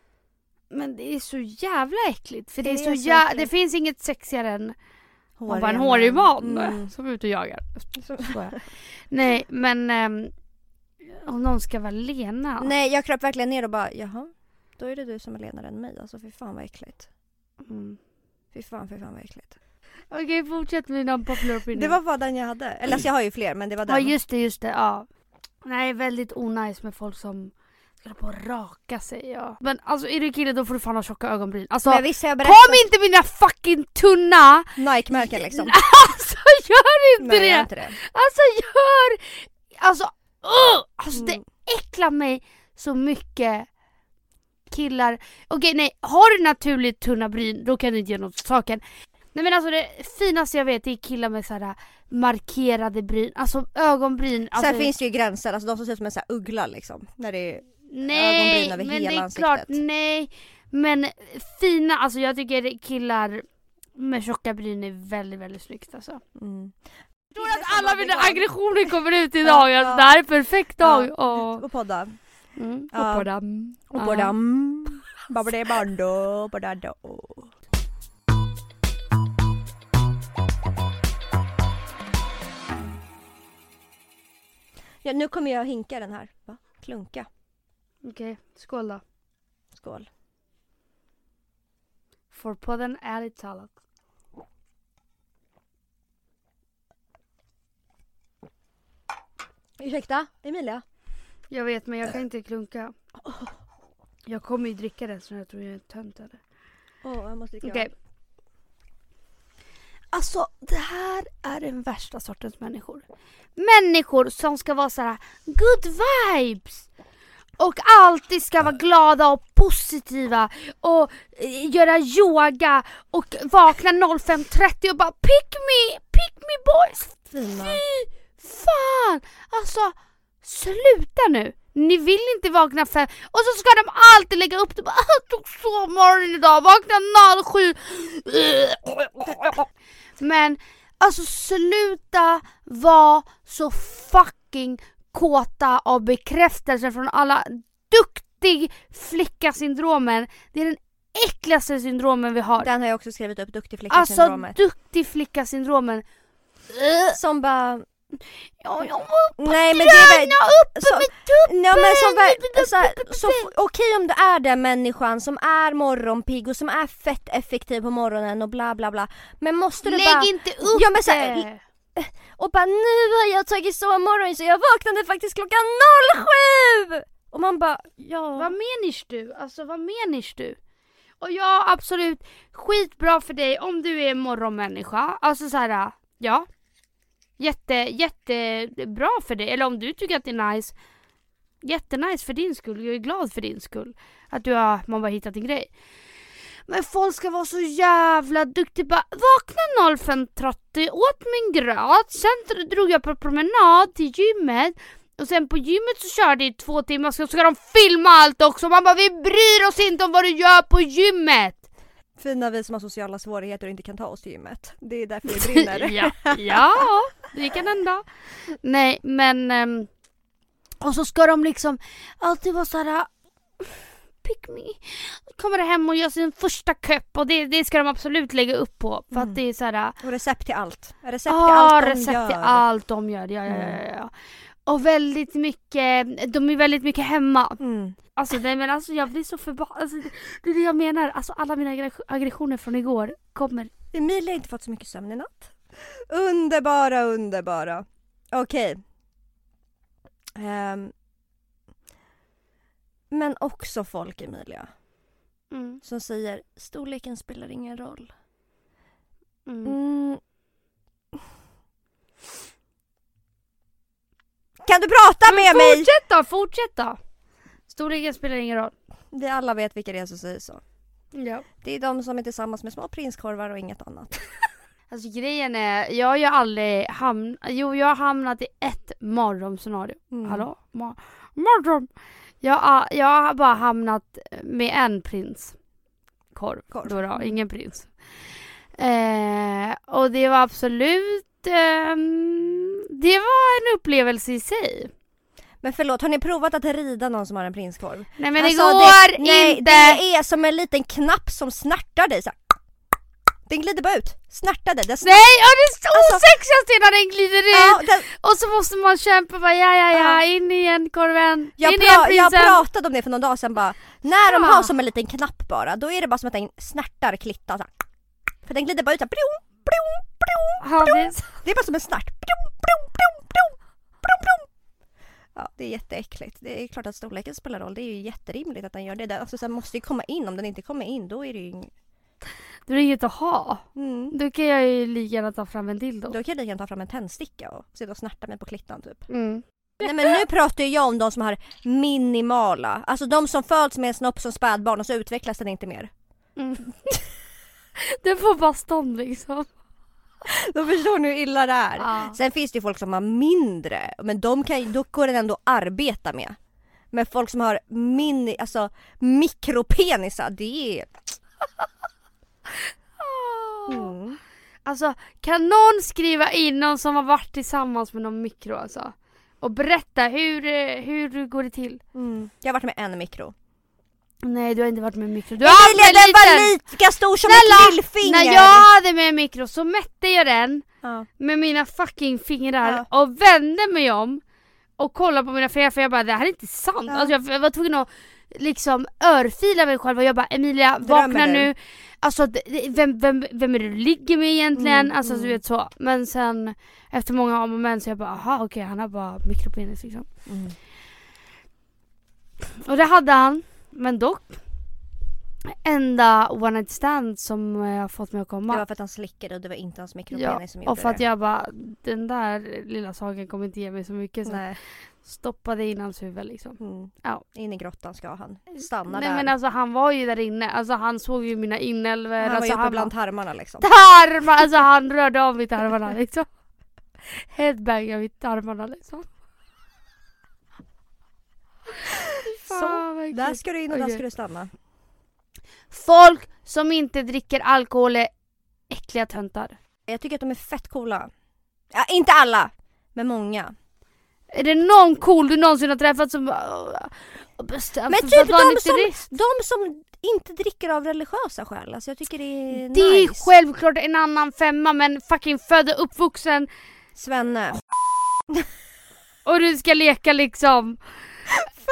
[SPEAKER 1] Men det är så jävla äckligt. För det,
[SPEAKER 2] Det
[SPEAKER 1] är så,
[SPEAKER 2] är så
[SPEAKER 1] jä-
[SPEAKER 2] äckligt.
[SPEAKER 1] det finns inget sexigare än
[SPEAKER 2] Hårig
[SPEAKER 1] bara en hårig man
[SPEAKER 2] Mm.
[SPEAKER 1] som är ute och jagar. <laughs> Skojar. Nej men um, om någon ska vara Lena.
[SPEAKER 2] Nej jag kröp verkligen ner och bara jaha, då är det du som är lenare än mig. Alltså fy fan vad äckligt.
[SPEAKER 1] Mm.
[SPEAKER 2] Fy fan, fy fan vad äckligt.
[SPEAKER 1] Okej fortsätt med dina popular opinion.
[SPEAKER 2] Det var bara den jag hade. Eller alltså jag har ju fler men det var den.
[SPEAKER 1] Ja just det, just det. Ja. Nej väldigt onajs med folk som ska hålla på och raka sig. Ja. Men alltså är du kille då får du fan ha tjocka ögonbryn. Alltså
[SPEAKER 2] men visst jag
[SPEAKER 1] kom inte med dina fucking tunna!
[SPEAKER 2] Nike-märken liksom. <laughs>
[SPEAKER 1] Alltså gör inte
[SPEAKER 2] Nej,
[SPEAKER 1] det!
[SPEAKER 2] gör inte det.
[SPEAKER 1] Alltså gör! Alltså, uh! alltså det
[SPEAKER 2] Mm.
[SPEAKER 1] äcklar mig så mycket killar. Okej nej, har du naturligt tunna bryn då kan du inte göra något åt saken. Nej men alltså det finaste jag vet är killar med såhär markerade bryn, alltså ögonbryn. Alltså,
[SPEAKER 2] Sen finns det ju gränser, alltså de som ser ut som en sån uggla liksom. När det är...
[SPEAKER 1] nej,
[SPEAKER 2] ögonbryn över
[SPEAKER 1] men
[SPEAKER 2] hela
[SPEAKER 1] det är
[SPEAKER 2] ansiktet.
[SPEAKER 1] klart, nej. Men fina, alltså jag tycker killar med tjocka bryn är väldigt väldigt snyggt alltså.
[SPEAKER 2] Mm.
[SPEAKER 1] Tror att alla mina aggressioner kommer ut idag, <laughs>
[SPEAKER 2] Ja,
[SPEAKER 1] alltså, det här är en perfekt dag.
[SPEAKER 2] Ja. Och podda.
[SPEAKER 1] Mm. Och dem.
[SPEAKER 2] Och dem. Babade bando, badado. Ja, nu kommer jag hinka den här. Va? Klunka.
[SPEAKER 1] Okej, skål då.
[SPEAKER 2] Skål.
[SPEAKER 1] För podden ärligt talat.
[SPEAKER 2] Ursäkta, Emilia?
[SPEAKER 1] Jag vet men jag kan inte klunka. Jag kommer ju dricka den så jag tror jag är en tönt eller.
[SPEAKER 2] Åh, jag måste dricka
[SPEAKER 1] Okej. Alltså det här är den värsta sortens människor. Människor som ska vara så här good vibes. Och alltid ska vara glada och positiva och eh, göra yoga och vakna 05.30 och bara pick me, pick me boys.
[SPEAKER 2] Fina.
[SPEAKER 1] Fy fan! Alltså sluta nu. Ni vill inte vakna fem och så ska de alltid lägga upp det bara jag tog sovmorgon idag, vakna 07. Men alltså sluta vara så fucking kåta av bekräftelse från alla duktig flicka-syndromen. Det är den äckligaste syndromen vi har.
[SPEAKER 2] Den har jag också skrivit upp, duktig
[SPEAKER 1] Alltså
[SPEAKER 2] flicka-syndromet.
[SPEAKER 1] duktig flicka-syndromen.
[SPEAKER 2] Som bara...
[SPEAKER 1] Ja, jag var uppe
[SPEAKER 2] Nej men det är väl...
[SPEAKER 1] träna uppe
[SPEAKER 2] så-
[SPEAKER 1] med tuppen!
[SPEAKER 2] Ja, men väl, så, här, så okej om du är den människan som är morgonpigg och som är fett effektiv på morgonen och bla bla bla. Men måste du
[SPEAKER 1] Lägg
[SPEAKER 2] bara...
[SPEAKER 1] inte upp
[SPEAKER 2] Ja, men så här! Och bara nu har jag tagit sovmorgon så jag vaknade faktiskt klockan 07! Och man bara ja.
[SPEAKER 1] Vad menar du? Alltså vad menar du? Och ja absolut, skitbra för dig om du är morgonmänniska. Alltså så här, ja. Jätte, jättebra för dig. Eller om du tycker att det är nice. Jättenice för din skull. Jag är glad för din skull. Att du har, man bara hittat en grej. Men folk ska vara så jävla duktiga. Bara, vakna 05.30, åt min gröt, sen drog jag på promenad till gymmet. Och sen på gymmet så körde jag i två timmar så ska de filma allt också. Man bara vi bryr oss inte om vad du gör på gymmet.
[SPEAKER 2] Fina vi som har sociala svårigheter och inte kan ta oss till gymmet. Det är därför vi <laughs> brinner.
[SPEAKER 1] ja, ja, det kan hända. Nej men ehm, och så ska de liksom alltid vara såhär Pick me. Kommer det hem och gör sin första cup och det, det ska de absolut lägga upp på. För
[SPEAKER 2] Mm.
[SPEAKER 1] att det är såhär
[SPEAKER 2] Och recept till allt. Recept till
[SPEAKER 1] Ja,
[SPEAKER 2] allt de
[SPEAKER 1] recept
[SPEAKER 2] gör.
[SPEAKER 1] till allt de gör. Ja, ja, ja, ja. Och väldigt mycket, de är väldigt mycket hemma.
[SPEAKER 2] Mm.
[SPEAKER 1] Alltså nej men alltså jag blir så förbannad. Alltså, det, är det jag menar. Alltså alla mina aggre- aggressioner från igår kommer.
[SPEAKER 2] Emilia har inte fått så mycket sömn i natt. Underbara, underbara. Okej. Ehm. men också folk Emilia
[SPEAKER 1] Mm.
[SPEAKER 2] som säger storleken spelar ingen roll.
[SPEAKER 1] Mm.
[SPEAKER 2] Mm. Kan du prata med mig?
[SPEAKER 1] Fortsätt då, fortsätt då. Storleken spelar ingen roll.
[SPEAKER 2] Vi alla vet vilka det är som säger så.
[SPEAKER 1] Ja.
[SPEAKER 2] Det är de som är tillsammans med små prinskorvar och inget annat. <laughs>
[SPEAKER 1] Alltså grejen är, jag har ju aldrig hamnat, jo jag har hamnat i ett mardrömsscenario.
[SPEAKER 2] Mm.
[SPEAKER 1] Hallå? Ma- mardröm! Jag, har- jag har bara hamnat med en prins. Korv.
[SPEAKER 2] Korv.
[SPEAKER 1] Då då, ingen prins. Eh, och det var absolut, ehm, det var en upplevelse i sig.
[SPEAKER 2] Men förlåt, har ni provat att rida någon som har en prinskorv?
[SPEAKER 1] Nej men
[SPEAKER 2] Alltså,
[SPEAKER 1] det går
[SPEAKER 2] nej,
[SPEAKER 1] inte!
[SPEAKER 2] det är som en liten knapp som snärtar dig så här. Den glider bara ut. Snärtar dig. Den snär-
[SPEAKER 1] Nej, ja, det är så
[SPEAKER 2] Alltså-
[SPEAKER 1] när den glider in!
[SPEAKER 2] Ja, den,
[SPEAKER 1] Och så måste man kämpa bara ja ja ja,
[SPEAKER 2] Ja.
[SPEAKER 1] in igen korven,
[SPEAKER 2] jag,
[SPEAKER 1] in igen
[SPEAKER 2] pra- jag
[SPEAKER 1] prinsen!
[SPEAKER 2] pratade om det för någon dag sedan bara. När de har som en liten knapp bara, då är det bara som att den snärtar klittan. För den glider bara ut så blum, blum.
[SPEAKER 1] Ja, det är
[SPEAKER 2] Det bara som en blum. Ja, det är jätteäckligt. Det är klart att storleken spelar roll. Det är ju jätterimligt att den gör det. Den- Alltså, måste ju komma in. Om den inte kommer in, då är det ju... ing-
[SPEAKER 1] det är inget att ha.
[SPEAKER 2] Mm.
[SPEAKER 1] Då kan jag ju lika gärna ta fram en dildo.
[SPEAKER 2] Då kan jag lika gärna ta fram en tändsticka och sitta och snärta mig på klittan typ.
[SPEAKER 1] Mm.
[SPEAKER 2] Nej men nu pratar jag om de som har minimala. Alltså de som föds med en snopp som spädbarn och så utvecklas den inte mer.
[SPEAKER 1] Mm. <laughs> Den får bara stånd liksom.
[SPEAKER 2] Då förstår ni hur illa det är.
[SPEAKER 1] Ja.
[SPEAKER 2] Sen finns det ju folk som har mindre, men de kan, då går den ändå att arbeta med. Men folk som har mini, alltså mikropenisar, det är... Mm.
[SPEAKER 1] Alltså kan någon skriva in någon som har varit tillsammans med någon mikro alltså? Och berätta hur, hur går det till?
[SPEAKER 2] Mm. Jag har varit med en mikro.
[SPEAKER 1] Nej du har inte varit med mikro. Du
[SPEAKER 2] Emilia,
[SPEAKER 1] en
[SPEAKER 2] den var lika stor som
[SPEAKER 1] Snälla,
[SPEAKER 2] ett lillfinger!
[SPEAKER 1] När jag hade med mikro så mätte jag den
[SPEAKER 2] Ja.
[SPEAKER 1] med mina fucking fingrar och vände mig om och kollade på mina fingrar för jag bara det här är inte sant.
[SPEAKER 2] Ja.
[SPEAKER 1] Alltså jag, jag var tvungen att liksom örfila mig själv och jag bara Emilia
[SPEAKER 2] Drömmer
[SPEAKER 1] vakna
[SPEAKER 2] du?
[SPEAKER 1] nu. Alltså vem, vem, vem är det du ligger med egentligen?
[SPEAKER 2] Mm,
[SPEAKER 1] alltså
[SPEAKER 2] mm.
[SPEAKER 1] du vet så. Men sen efter många om och men så jag bara aha okej han har bara mikropenis liksom.
[SPEAKER 2] Mm.
[SPEAKER 1] Och det hade han. Men dock enda one night stand som jag har fått mig att komma.
[SPEAKER 2] Det var för att han slickade och det var inte hans mikropenis som gjorde
[SPEAKER 1] och för att
[SPEAKER 2] det.
[SPEAKER 1] jag bara, den där lilla saken kommer inte ge mig så mycket så
[SPEAKER 2] Nej.
[SPEAKER 1] stoppade in hans huvud liksom.
[SPEAKER 2] Mm.
[SPEAKER 1] Ja.
[SPEAKER 2] In i grottan ska han. Stanna
[SPEAKER 1] Nej
[SPEAKER 2] där.
[SPEAKER 1] men alltså han var ju där inne, alltså han såg ju mina inälvor.
[SPEAKER 2] han var
[SPEAKER 1] alltså,
[SPEAKER 2] ju uppe
[SPEAKER 1] han
[SPEAKER 2] bland tarmarna liksom.
[SPEAKER 1] tarmar, alltså han rörde av mitt tarmarna liksom. Headbangade mitt tarmarna liksom. Fy fan,
[SPEAKER 2] Så, Där ska du in och där ska du stanna.
[SPEAKER 1] Folk som inte dricker alkohol är äckliga töntar.
[SPEAKER 2] Jag tycker att de är fett coola. Ja, inte alla, men många.
[SPEAKER 1] Är det någon cool du någonsin har träffat som bara... Men
[SPEAKER 2] Men typ de som, de som inte dricker av religiösa skäl. Alltså jag tycker det är
[SPEAKER 1] Det är
[SPEAKER 2] nice.
[SPEAKER 1] självklart en annan femma men fucking född och uppvuxen
[SPEAKER 2] Svenne.
[SPEAKER 1] och du ska leka liksom.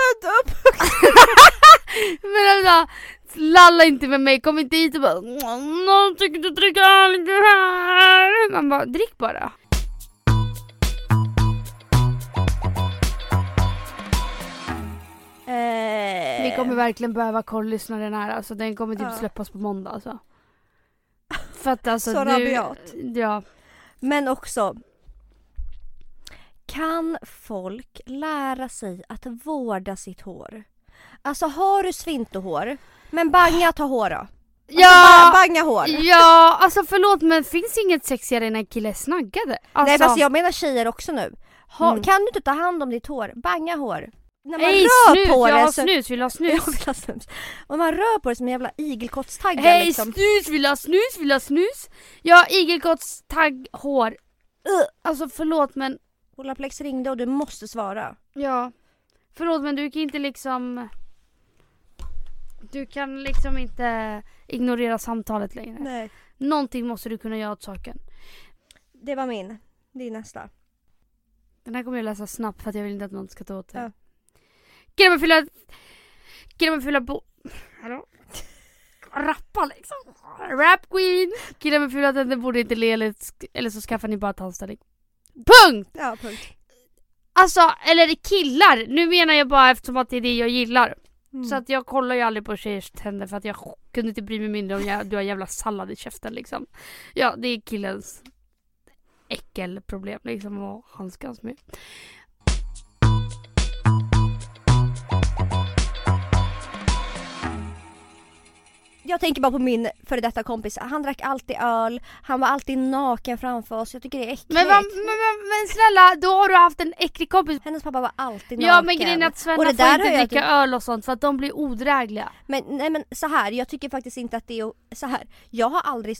[SPEAKER 2] Född upp! <laughs>
[SPEAKER 1] Men alltså, lalla inte med mig, kom inte hit och bara Någon tycker du dricker alkohol. Man bara, drick bara.
[SPEAKER 2] Eh,
[SPEAKER 1] Vi kommer verkligen behöva koll-lyssna den här, alltså den kommer typ
[SPEAKER 2] Ja.
[SPEAKER 1] släppas på måndag alltså. För att alltså <laughs>
[SPEAKER 2] Så
[SPEAKER 1] nu,
[SPEAKER 2] rabiat.
[SPEAKER 1] Ja.
[SPEAKER 2] Men också. Kan folk lära sig att vårda sitt hår? Alltså har du svintohår, men banga ta hår då. Alltså,
[SPEAKER 1] Ja,
[SPEAKER 2] ba- banga hår.
[SPEAKER 1] ja, alltså förlåt men finns inget sexigare än en kille snaggade? Alltså,
[SPEAKER 2] Nej fast jag menar tjejer också nu. Ha,
[SPEAKER 1] Mm.
[SPEAKER 2] Kan du inte ta hand om ditt hår, banga hår. När man
[SPEAKER 1] Hej
[SPEAKER 2] rör
[SPEAKER 1] snus,
[SPEAKER 2] på
[SPEAKER 1] jag
[SPEAKER 2] det
[SPEAKER 1] har
[SPEAKER 2] så...
[SPEAKER 1] snus, vill ha <laughs> snus?
[SPEAKER 2] Jag vill ha snus. Och man rör på det som en jävla igelkottstaggar
[SPEAKER 1] Hej
[SPEAKER 2] liksom.
[SPEAKER 1] snus, vill ha snus, vill ha snus? Jag har igelkottstagg hår. Uh, alltså förlåt men,
[SPEAKER 2] Olaplex ringde och du måste svara.
[SPEAKER 1] ja. Förlåt men du kan inte liksom... Du kan liksom inte ignorera samtalet längre.
[SPEAKER 2] Nej.
[SPEAKER 1] Någonting måste du kunna göra åt saken.
[SPEAKER 2] Det var min. Det är nästa.
[SPEAKER 1] Den här kommer jag läsa snabbt för att jag vill inte att någon ska ta åt sig.
[SPEAKER 2] Ja.
[SPEAKER 1] Grabbar fylla... Grabbar fylla bo... Hallå? Rappa liksom. Rap queen. Grabbar fylla tänder borde inte le eller så skaffar ni bara tandställning. Punkt!
[SPEAKER 2] Ja, punkt.
[SPEAKER 1] Alltså, eller killar. Nu menar jag bara eftersom att det är det jag gillar.
[SPEAKER 2] Mm.
[SPEAKER 1] Så att jag kollar ju aldrig på tjejers tänder för att jag kunde inte bry mig mindre om jag, du har jävla sallad i käften liksom. Ja, det är killens äckelproblem liksom att handskas med.
[SPEAKER 2] Jag tänker bara på min före detta kompis. Han drack alltid öl, han var alltid naken framför oss. Jag tycker det är äckligt.
[SPEAKER 1] Men, men, men, men snälla, då har du haft en äcklig kompis.
[SPEAKER 2] Hennes pappa var alltid naken.
[SPEAKER 1] Ja men grejen är att
[SPEAKER 2] Och
[SPEAKER 1] Svenna
[SPEAKER 2] det
[SPEAKER 1] får
[SPEAKER 2] där
[SPEAKER 1] inte dricka
[SPEAKER 2] typ-
[SPEAKER 1] öl och sånt för att de blir odrägliga.
[SPEAKER 2] Men nej men så här, jag tycker faktiskt inte att det är så här. Jag har aldrig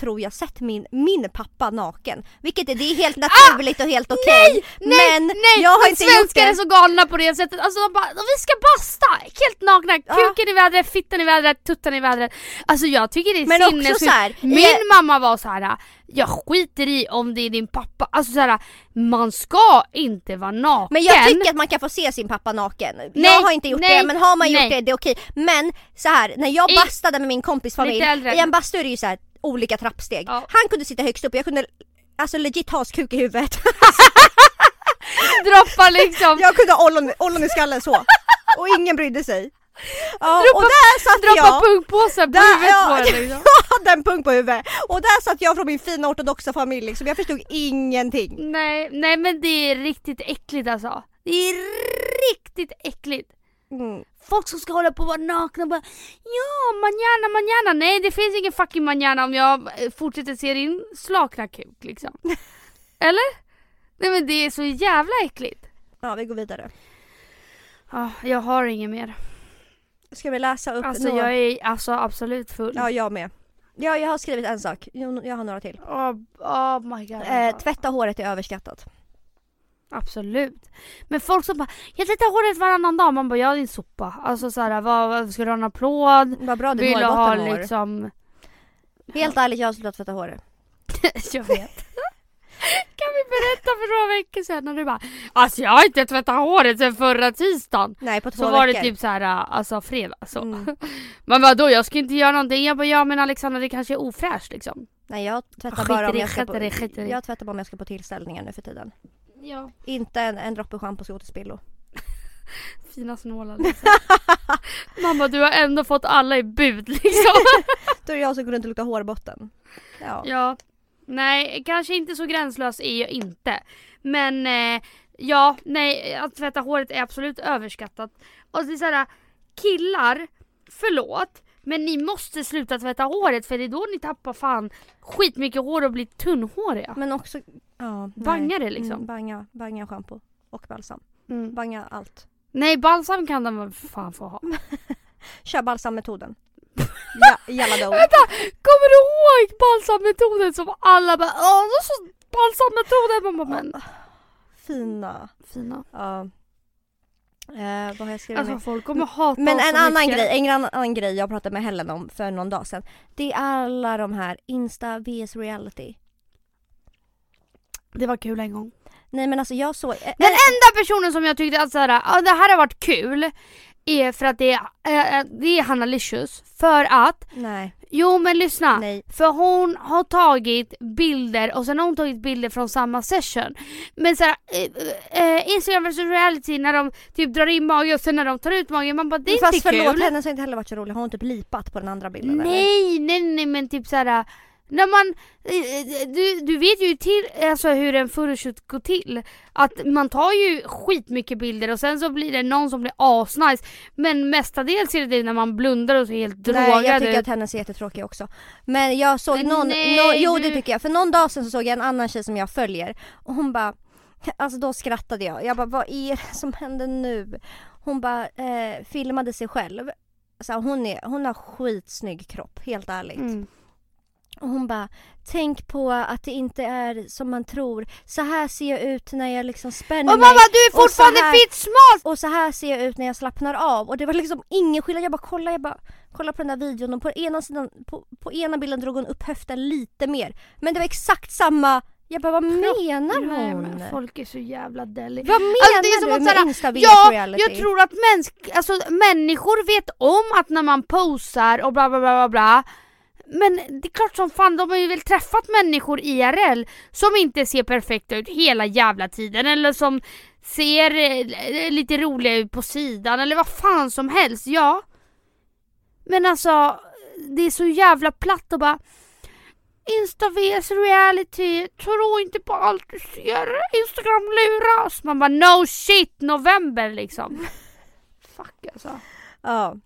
[SPEAKER 2] tror jag sett min, min pappa naken. Vilket är, det är helt naturligt och helt okej.
[SPEAKER 1] Ah! Nej,
[SPEAKER 2] men
[SPEAKER 1] nej,
[SPEAKER 2] jag har
[SPEAKER 1] men
[SPEAKER 2] inte gjort det.
[SPEAKER 1] är så galna på det sättet. Alltså de bara, vi ska basta! Helt nakna, kuken i vädret, fittan i vädret, tuttan i vädret. Alltså jag tycker det är
[SPEAKER 2] Men också
[SPEAKER 1] sinnessjukt.
[SPEAKER 2] så här,
[SPEAKER 1] Min
[SPEAKER 2] är-
[SPEAKER 1] mamma var så här. jag skiter i om det är din pappa. Alltså så här, man ska inte vara naken.
[SPEAKER 2] Men jag tycker att man kan få se sin pappa naken. jag
[SPEAKER 1] Nej,
[SPEAKER 2] har inte gjort
[SPEAKER 1] nej,
[SPEAKER 2] det men har man gjort
[SPEAKER 1] nej.
[SPEAKER 2] det, det är okej. Men så här, när jag bastade med min kompis familj, i en bastu är det ju så här olika trappsteg.
[SPEAKER 1] Ja.
[SPEAKER 2] Han kunde sitta högst upp och jag kunde alltså legit ha hans kuk i huvudet. <laughs>
[SPEAKER 1] Droppa liksom.
[SPEAKER 2] jag kunde ha ollon, ollon i skallen så. Och ingen brydde sig. Ja, och
[SPEAKER 1] Droppa-
[SPEAKER 2] där satt
[SPEAKER 1] Droppa
[SPEAKER 2] jag.
[SPEAKER 1] punkpåsen på
[SPEAKER 2] Där,
[SPEAKER 1] huvudet
[SPEAKER 2] ja,
[SPEAKER 1] på den liksom. <laughs>
[SPEAKER 2] jag hade en punkt på huvudet. Och där satt jag från min fina ortodoxa familj liksom. Jag förstod ingenting.
[SPEAKER 1] Nej, nej men det är riktigt äckligt alltså. Det är riktigt äckligt.
[SPEAKER 2] Mm.
[SPEAKER 1] Folk som ska hålla på och vara nakna och bara Ja, manjana, manjana. Nej det finns ingen fucking manjana om jag eh, fortsätter se din slakna kuk liksom. <laughs> Eller? Nej men det är så jävla äckligt.
[SPEAKER 2] Ja vi går vidare.
[SPEAKER 1] Ja, jag har inget mer.
[SPEAKER 2] Ska vi läsa upp
[SPEAKER 1] Alltså
[SPEAKER 2] några?
[SPEAKER 1] jag är alltså absolut full.
[SPEAKER 2] Ja jag med. Ja, jag har skrivit en sak. Jag har några till.
[SPEAKER 1] Oh, oh my god.
[SPEAKER 2] Eh, tvätta håret är överskattat.
[SPEAKER 1] Absolut. Men folk som bara Jag tvättar håret varannan dag. Man bara ja din sopa. Alltså såhär vad, vad ska du ha en applåd?
[SPEAKER 2] Vad bra din
[SPEAKER 1] Vill du ha
[SPEAKER 2] mår.
[SPEAKER 1] liksom
[SPEAKER 2] Helt ärligt, jag har slutat tvätta håret. <laughs>
[SPEAKER 1] Jag vet. Kan vi berätta för några veckor sedan när du bara Alltså jag har inte tvättat håret sedan förra tisdagen.
[SPEAKER 2] Nej på två
[SPEAKER 1] Så var det
[SPEAKER 2] veckor.
[SPEAKER 1] typ så här, alltså fredag så.
[SPEAKER 2] Mm. <laughs>
[SPEAKER 1] Men vadå jag ska inte göra någonting. Jag bara ja men Alexandra det kanske är ofräscht liksom.
[SPEAKER 2] Nej jag tvättar bara om jag ska på, jag tvättar bara om jag ska på tillställningar nu för tiden.
[SPEAKER 1] Ja.
[SPEAKER 2] Inte en, en droppe schampo ska gå till spillo. <laughs>
[SPEAKER 1] Fina snåla liksom. <laughs> Mamma du har ändå fått alla i bud liksom. <laughs>
[SPEAKER 2] Då är det jag som går runt och luktar hårbotten. Ja.
[SPEAKER 1] Ja. Nej, kanske inte så gränslös är jag inte. Men eh, ja, nej, att tvätta håret är absolut överskattat. Och det är såhär, killar, förlåt, men ni måste sluta tvätta håret för det är då ni tappar fan skitmycket hår och blir tunnhåriga.
[SPEAKER 2] Men också... Ja, nej.
[SPEAKER 1] Bangar det liksom?
[SPEAKER 2] Mm, banga, banga schampo och balsam.
[SPEAKER 1] Mm.
[SPEAKER 2] Banga allt.
[SPEAKER 1] Nej, balsam kan de fan få ha. <laughs>
[SPEAKER 2] Kör balsammetoden. <laughs> ja, då.
[SPEAKER 1] Vänta, kommer du ihåg balsammetoden som alla bara åh, balsammetoden. Man bara men
[SPEAKER 2] Fina.
[SPEAKER 1] fina.
[SPEAKER 2] Ja. Eh, vad har jag skrivit
[SPEAKER 1] Alltså
[SPEAKER 2] mer?
[SPEAKER 1] folk kommer hata
[SPEAKER 2] Men en annan
[SPEAKER 1] mycket.
[SPEAKER 2] grej, en annan, annan grej jag pratade med Helen om för någon dag sedan. Det är alla de här Insta vs reality.
[SPEAKER 1] Det var kul en gång.
[SPEAKER 2] Nej men alltså jag såg... eh,
[SPEAKER 1] Den enda personen som jag tyckte att såhär, ja, det här har varit kul är för att det är, äh, det är Hanna Licious. För att,
[SPEAKER 2] Nej,
[SPEAKER 1] jo men lyssna.
[SPEAKER 2] nej.
[SPEAKER 1] För hon har tagit bilder och sen har hon tagit bilder från samma session. Men såhär, äh, äh, Instagram vs reality när de typ drar in mage och sen när de tar ut magen, man bara det är
[SPEAKER 2] Fast
[SPEAKER 1] inte
[SPEAKER 2] förlåt,
[SPEAKER 1] kul.
[SPEAKER 2] hennes har inte heller varit så rolig. Har hon typ lipat på den andra bilden eller?
[SPEAKER 1] Nej, nej, nej men typ såhär när man, eh, du, du vet ju till, alltså hur en photoshoot går till. Att man tar ju skitmycket bilder och sen så blir det någon som blir asnice. Men mestadels är det det när man blundar och ser helt drogad
[SPEAKER 2] Nej jag tycker
[SPEAKER 1] ut.
[SPEAKER 2] att hennes är jättetråkig också. Men jag såg
[SPEAKER 1] Men
[SPEAKER 2] någon,
[SPEAKER 1] nej,
[SPEAKER 2] nå- jo det tycker jag. För någon dag sedan så såg jag en annan tjej som jag följer och hon bara Alltså då skrattade jag. Jag bara vad är det som händer nu? Hon bara eh, filmade sig själv. Så hon, är, hon har skitsnygg kropp, helt ärligt.
[SPEAKER 1] Mm.
[SPEAKER 2] Och hon bara Tänk på att det inte är som man tror. Så här ser jag ut när jag liksom spänner
[SPEAKER 1] Och
[SPEAKER 2] mig.
[SPEAKER 1] mamma du är fortfarande
[SPEAKER 2] här-
[SPEAKER 1] fit smart!
[SPEAKER 2] Och så här ser jag ut när jag slappnar av. Och det var liksom ingen skillnad. Jag bara kolla, jag bara kolla på den där videon och på ena sidan, på, på ena bilden drog hon upp höften lite mer. Men det var exakt samma. Jag bara vad menar hon?
[SPEAKER 1] Nej men folk är så jävla deli.
[SPEAKER 2] Vad menar
[SPEAKER 1] Alltså, det är som
[SPEAKER 2] du
[SPEAKER 1] att
[SPEAKER 2] med
[SPEAKER 1] såhär,
[SPEAKER 2] Insta vs
[SPEAKER 1] Ja,
[SPEAKER 2] reality?
[SPEAKER 1] jag tror att mäns alltså, människor vet om att när man posar och bla bla bla bla bla men det är klart som fan, de har ju väl träffat människor IRL som inte ser perfekta ut hela jävla tiden eller som ser eh, lite roliga ut på sidan eller vad fan som helst, ja. Men alltså, det är så jävla platt och bara Insta vs reality, tro inte på allt du ser, Instagram luras. Man bara no shit, november liksom. <laughs> Fuck alltså.
[SPEAKER 2] Ja.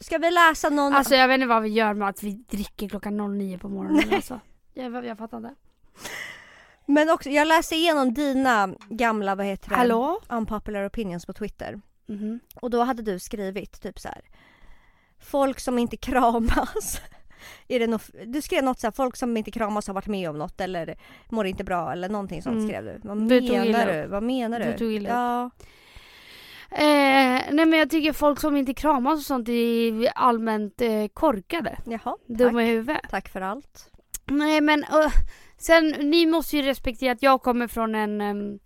[SPEAKER 2] Ska vi läsa någon?
[SPEAKER 1] Alltså jag vet inte vad vi gör med att vi dricker klockan 09 på morgonen <laughs> alltså. Jag, jag fattar inte.
[SPEAKER 2] Men också, jag läste igenom dina gamla, vad heter det?
[SPEAKER 1] Hallå?
[SPEAKER 2] Unpopular opinions på Twitter.
[SPEAKER 1] Mhm.
[SPEAKER 2] Och då hade du skrivit typ så här. Folk som inte kramas. <laughs> Är det något, du skrev något så här, folk som inte kramas har varit med om något eller mår inte bra eller någonting sånt
[SPEAKER 1] Mm.
[SPEAKER 2] skrev du. Vad
[SPEAKER 1] Du
[SPEAKER 2] menar du? Vad menar du?
[SPEAKER 1] Du tog illa upp. Eh, nej men jag tycker folk som inte kramas och sånt är allmänt eh, korkade.
[SPEAKER 2] Jaha,
[SPEAKER 1] Dumma i huvudet.
[SPEAKER 2] Tack för allt.
[SPEAKER 1] Nej men uh, sen ni måste ju respektera att jag kommer från en em,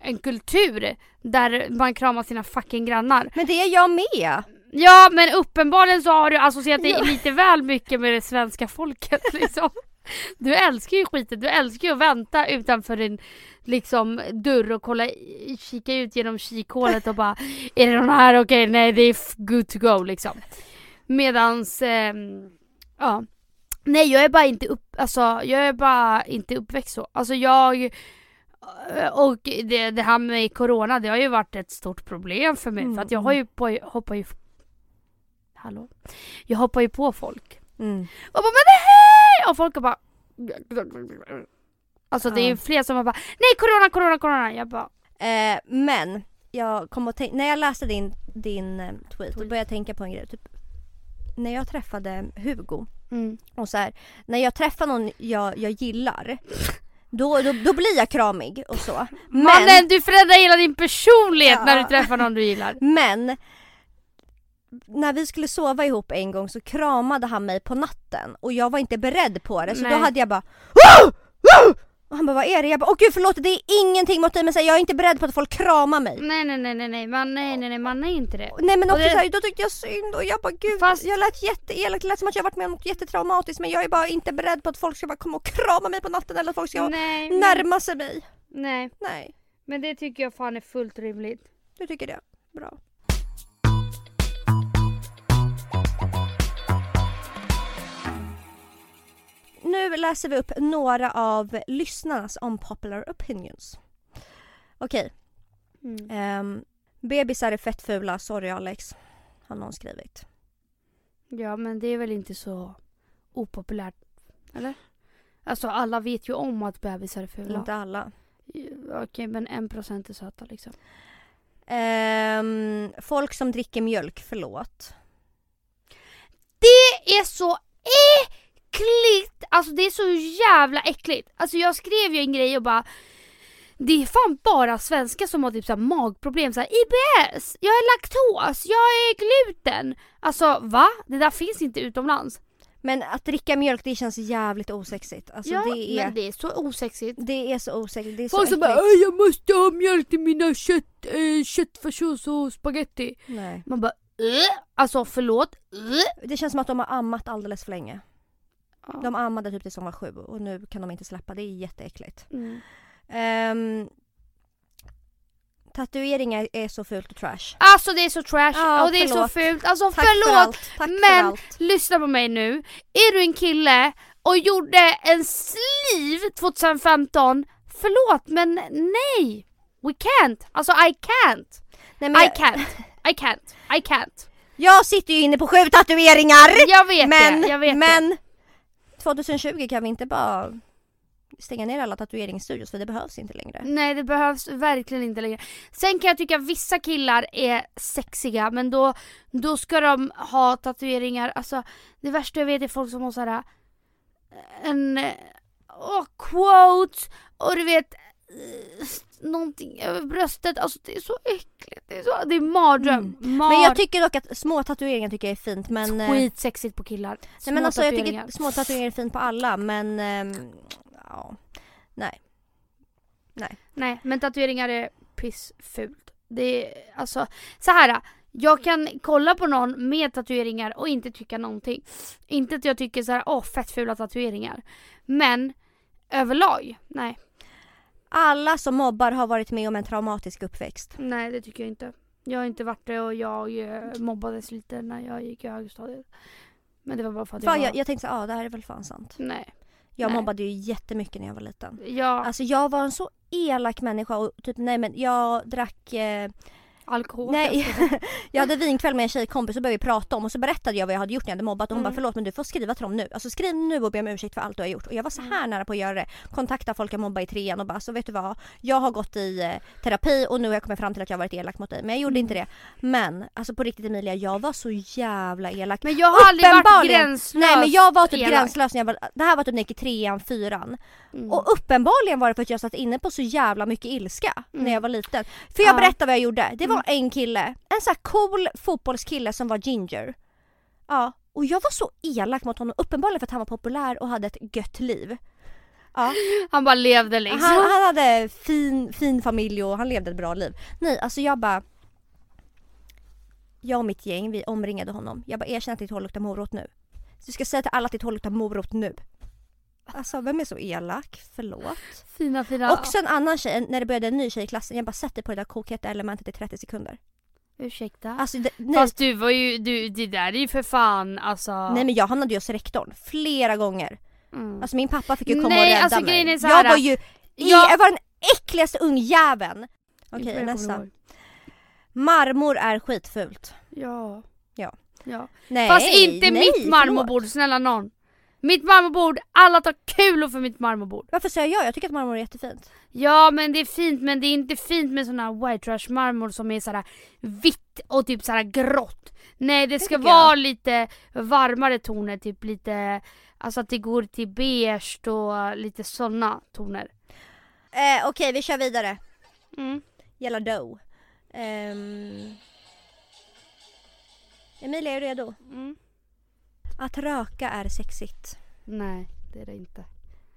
[SPEAKER 1] en kultur där man kramar sina fucking grannar.
[SPEAKER 2] Men det är jag med!
[SPEAKER 1] Ja men uppenbarligen så har du associerat dig
[SPEAKER 2] Ja. <laughs>
[SPEAKER 1] lite väl mycket med det svenska folket liksom. Du älskar ju skiten, du älskar ju att vänta utanför din liksom dörr och kolla, kika ut genom kikhålet och bara Är det någon här? Okej, nej det är good to go liksom. Medans, ehm, ja. Nej jag är bara inte upp, alltså jag är bara inte uppväxt så. Alltså jag eh, och det, det här med corona det har ju varit ett stort problem för mig
[SPEAKER 2] Mm,
[SPEAKER 1] för att jag har ju på, hoppar ju Hallå? Jag hoppar ju på folk.
[SPEAKER 2] Mm.
[SPEAKER 1] Och bara men nej! Och folk bara Alltså det är ju fler som har bara nej corona, corona, corona. Jag bara
[SPEAKER 2] Eh, men jag kom att tänka, när jag läste din, din eh, tweet, då började jag tänka på en grej. Typ, när jag träffade Hugo
[SPEAKER 1] mm.
[SPEAKER 2] och så här, när jag träffar någon jag, jag gillar då, då, då blir jag kramig och så. Men,
[SPEAKER 1] Mannen du förändrar hela din personlighet
[SPEAKER 2] Ja.
[SPEAKER 1] när du träffar någon du gillar. <laughs>
[SPEAKER 2] men när vi skulle sova ihop en gång så kramade han mig på natten och jag var inte beredd på det så
[SPEAKER 1] Nej.
[SPEAKER 2] då hade jag bara "Wow! Wow!" Och han bara vad är det? Jag bara åh gud förlåt det är ingenting mot dig men så här, jag är inte beredd på att folk kramar mig.
[SPEAKER 1] Nej nej nej nej nej man, nej nej nej man är inte det.
[SPEAKER 2] Nej men också
[SPEAKER 1] det-
[SPEAKER 2] så här, då tyckte jag synd och jag bara gud,
[SPEAKER 1] Fast-
[SPEAKER 2] jag lät jätteelak, det lät som att jag varit med om något jättetraumatiskt men jag är bara inte beredd på att folk ska bara komma och krama mig på natten eller att folk ska
[SPEAKER 1] Nej, men,
[SPEAKER 2] närma sig mig.
[SPEAKER 1] nej
[SPEAKER 2] Nej,
[SPEAKER 1] men det tycker jag fan är fullt rimligt.
[SPEAKER 2] du tycker det? Bra. Nu läser vi upp några av lyssnarnas unpopular opinions. Okej,
[SPEAKER 1] Mm.
[SPEAKER 2] ehm, bebisar är fett fula, sorry Alex. Har någon skrivit.
[SPEAKER 1] Ja men det är väl inte så opopulärt, eller? Alltså alla vet ju om att bebisar är fula.
[SPEAKER 2] Inte alla.
[SPEAKER 1] Okej men en procent är söta liksom.
[SPEAKER 2] Ehm, folk som dricker mjölk, förlåt.
[SPEAKER 1] Det är så äckligt! Alltså det är så jävla äckligt. Alltså jag skrev ju en grej och bara det är fan bara svenskar som har typ så magproblem, så här, IBS, jag är laktos, jag är gluten. Alltså va? Det där finns inte utomlands.
[SPEAKER 2] Men att dricka mjölk det känns jävligt osexigt. Alltså
[SPEAKER 1] ja,
[SPEAKER 2] det, är,
[SPEAKER 1] men det är så osexigt.
[SPEAKER 2] det är så osexigt. Det är
[SPEAKER 1] Folk som bara. "Åh, jag måste ha mjölk till mina kött, äh, köttfärssås och spaghetti.
[SPEAKER 2] Nej.
[SPEAKER 1] Man bara "Äh?" Alltså förlåt? Äh?
[SPEAKER 2] Det känns som att de har ammat alldeles för länge.
[SPEAKER 1] Ja.
[SPEAKER 2] De ammade typ tills de var sju och nu kan de inte släppa. Det är jätteäckligt.
[SPEAKER 1] Mm.
[SPEAKER 2] Ehm, tatueringar är så fult och trash.
[SPEAKER 1] Alltså det är så trash
[SPEAKER 2] Ja,
[SPEAKER 1] och det är
[SPEAKER 2] förlåt.
[SPEAKER 1] så fult. Alltså
[SPEAKER 2] Tack
[SPEAKER 1] förlåt!
[SPEAKER 2] för för
[SPEAKER 1] men
[SPEAKER 2] allt.
[SPEAKER 1] lyssna på mig nu. Är du en kille och gjorde en sleeve 2015, förlåt men nej! We can't. Alltså I can't.
[SPEAKER 2] Nej, men
[SPEAKER 1] I can't. I can't. I can't.
[SPEAKER 2] jag sitter ju inne på sju tatueringar!
[SPEAKER 1] Jag vet
[SPEAKER 2] men,
[SPEAKER 1] det. Jag vet det.
[SPEAKER 2] 2020 kan vi inte bara stänga ner alla tatueringsstudios för det behövs inte längre.
[SPEAKER 1] Nej det behövs verkligen inte längre. Sen kan jag tycka att vissa killar är sexiga men då, då ska de ha tatueringar. Alltså det värsta jag vet är folk som har såhär eh, en eh, åh oh, quote och du vet någonting över bröstet. Alltså det är så äckligt. Det är, så, det är mardröm. Mar-
[SPEAKER 2] Men jag tycker dock att små tatueringar tycker jag är fint men... eh,
[SPEAKER 1] Skitsexigt på killar. Små
[SPEAKER 2] Nej men alltså jag tycker små tatueringar är fint på alla men... ehm, ja. Nej.
[SPEAKER 1] Nej, men tatueringar är pissfult. Det är alltså så här. Jag kan kolla på någon med tatueringar och inte tycka någonting. Inte att jag tycker så här, åh fett fula tatueringar. Men överlag, nej.
[SPEAKER 2] Alla som mobbar har varit med om en traumatisk uppväxt.
[SPEAKER 1] Nej det tycker jag inte. Jag har inte varit det och jag eh, mobbades lite när jag gick i högstadiet. Men det var bara för att jag,
[SPEAKER 2] Fan,
[SPEAKER 1] var...
[SPEAKER 2] jag, jag tänkte ja ah, det här är väl fan sant.
[SPEAKER 1] Nej.
[SPEAKER 2] Jag
[SPEAKER 1] Nej.
[SPEAKER 2] mobbade ju jättemycket när jag var liten.
[SPEAKER 1] Ja.
[SPEAKER 2] Alltså jag var en så elak människa och typ nej men jag drack eh,
[SPEAKER 1] Alkohol.
[SPEAKER 2] Nej, <laughs> jag hade vinkväll med en tjejkompis och började vi prata om och så berättade jag vad jag hade gjort när jag hade mobbat och hon
[SPEAKER 1] Mm.
[SPEAKER 2] bara förlåt men du får skriva till dem nu. Alltså skriv nu och be om ursäkt för allt du har gjort. Och jag var så
[SPEAKER 1] Mm.
[SPEAKER 2] här nära på att göra det. Kontakta folk jag mobbar i trean och bara så vet du vad. Jag har gått i eh, terapi och nu har jag kommit fram till att jag varit elak mot dig. Men jag gjorde
[SPEAKER 1] Mm.
[SPEAKER 2] inte det. Men alltså på riktigt Emilia, jag var så jävla elak.
[SPEAKER 1] Men jag har aldrig varit gränslös
[SPEAKER 2] Nej men jag var typ
[SPEAKER 1] elak.
[SPEAKER 2] gränslös när jag var, det här var typ när jag gick i trean, fyran.
[SPEAKER 1] Mm.
[SPEAKER 2] Och uppenbarligen var det för att jag satt inne på så jävla mycket ilska
[SPEAKER 1] Mm.
[SPEAKER 2] när jag var liten. För jag
[SPEAKER 1] Ja.
[SPEAKER 2] berättar vad jag gjorde. Det var
[SPEAKER 1] Mm.
[SPEAKER 2] en kille, en sån här cool fotbollskille som var ginger. Ja, och jag var så elak mot honom uppenbarligen för att han var populär och hade ett gött liv. Ja,
[SPEAKER 1] Han bara levde liksom.
[SPEAKER 2] han, han hade fin, fin familj och han levde ett bra liv. Nej, alltså jag bara jag och mitt gäng, vi omringade honom. Jag bara erkänn att ditt hår luktar morot nu. Så du ska säga till alla att ditt hår luktar morot nu. Alltså vem är så elak? Förlåt.
[SPEAKER 1] Fina fina.
[SPEAKER 2] Också en annan tjej, när det började en ny tjej i klassen, jag bara sätter på det där kokheta elementet i 30 sekunder.
[SPEAKER 1] Ursäkta.
[SPEAKER 2] Alltså det, nej,
[SPEAKER 1] Fast du var ju, du, det där är ju för fan alltså.
[SPEAKER 2] nej men jag hamnade ju hos rektorn flera gånger.
[SPEAKER 1] Mm.
[SPEAKER 2] Alltså min pappa fick ju komma
[SPEAKER 1] Nej,
[SPEAKER 2] och rädda
[SPEAKER 1] alltså,
[SPEAKER 2] mig.
[SPEAKER 1] är så här-
[SPEAKER 2] jag var ju, i,
[SPEAKER 1] Ja.
[SPEAKER 2] jag var den äckligaste ungjäveln. Okej
[SPEAKER 1] jag kommer
[SPEAKER 2] nästa. Marmor är skitfult.
[SPEAKER 1] Ja.
[SPEAKER 2] Ja.
[SPEAKER 1] ja.
[SPEAKER 2] Nej,
[SPEAKER 1] Fast inte
[SPEAKER 2] nej,
[SPEAKER 1] mitt marmorbord, snälla någon. Mitt marmorbord, alla tar kul för mitt marmorbord.
[SPEAKER 2] Varför säger jag? Jag tycker att marmor är jättefint.
[SPEAKER 1] Ja men det är fint men det är inte fint med sån här white trash marmor som är såhär vitt och typ såhär grått. Nej det ska
[SPEAKER 2] tycker jag.
[SPEAKER 1] vara lite varmare toner, typ lite, alltså att det går till beige och lite såna toner.
[SPEAKER 2] Eh, Okej vi kör vidare.
[SPEAKER 1] Mm.
[SPEAKER 2] Yellow dough. Ehm. Emilia är du redo?
[SPEAKER 1] Mm.
[SPEAKER 2] Att röka är sexigt.
[SPEAKER 1] Nej det är det inte.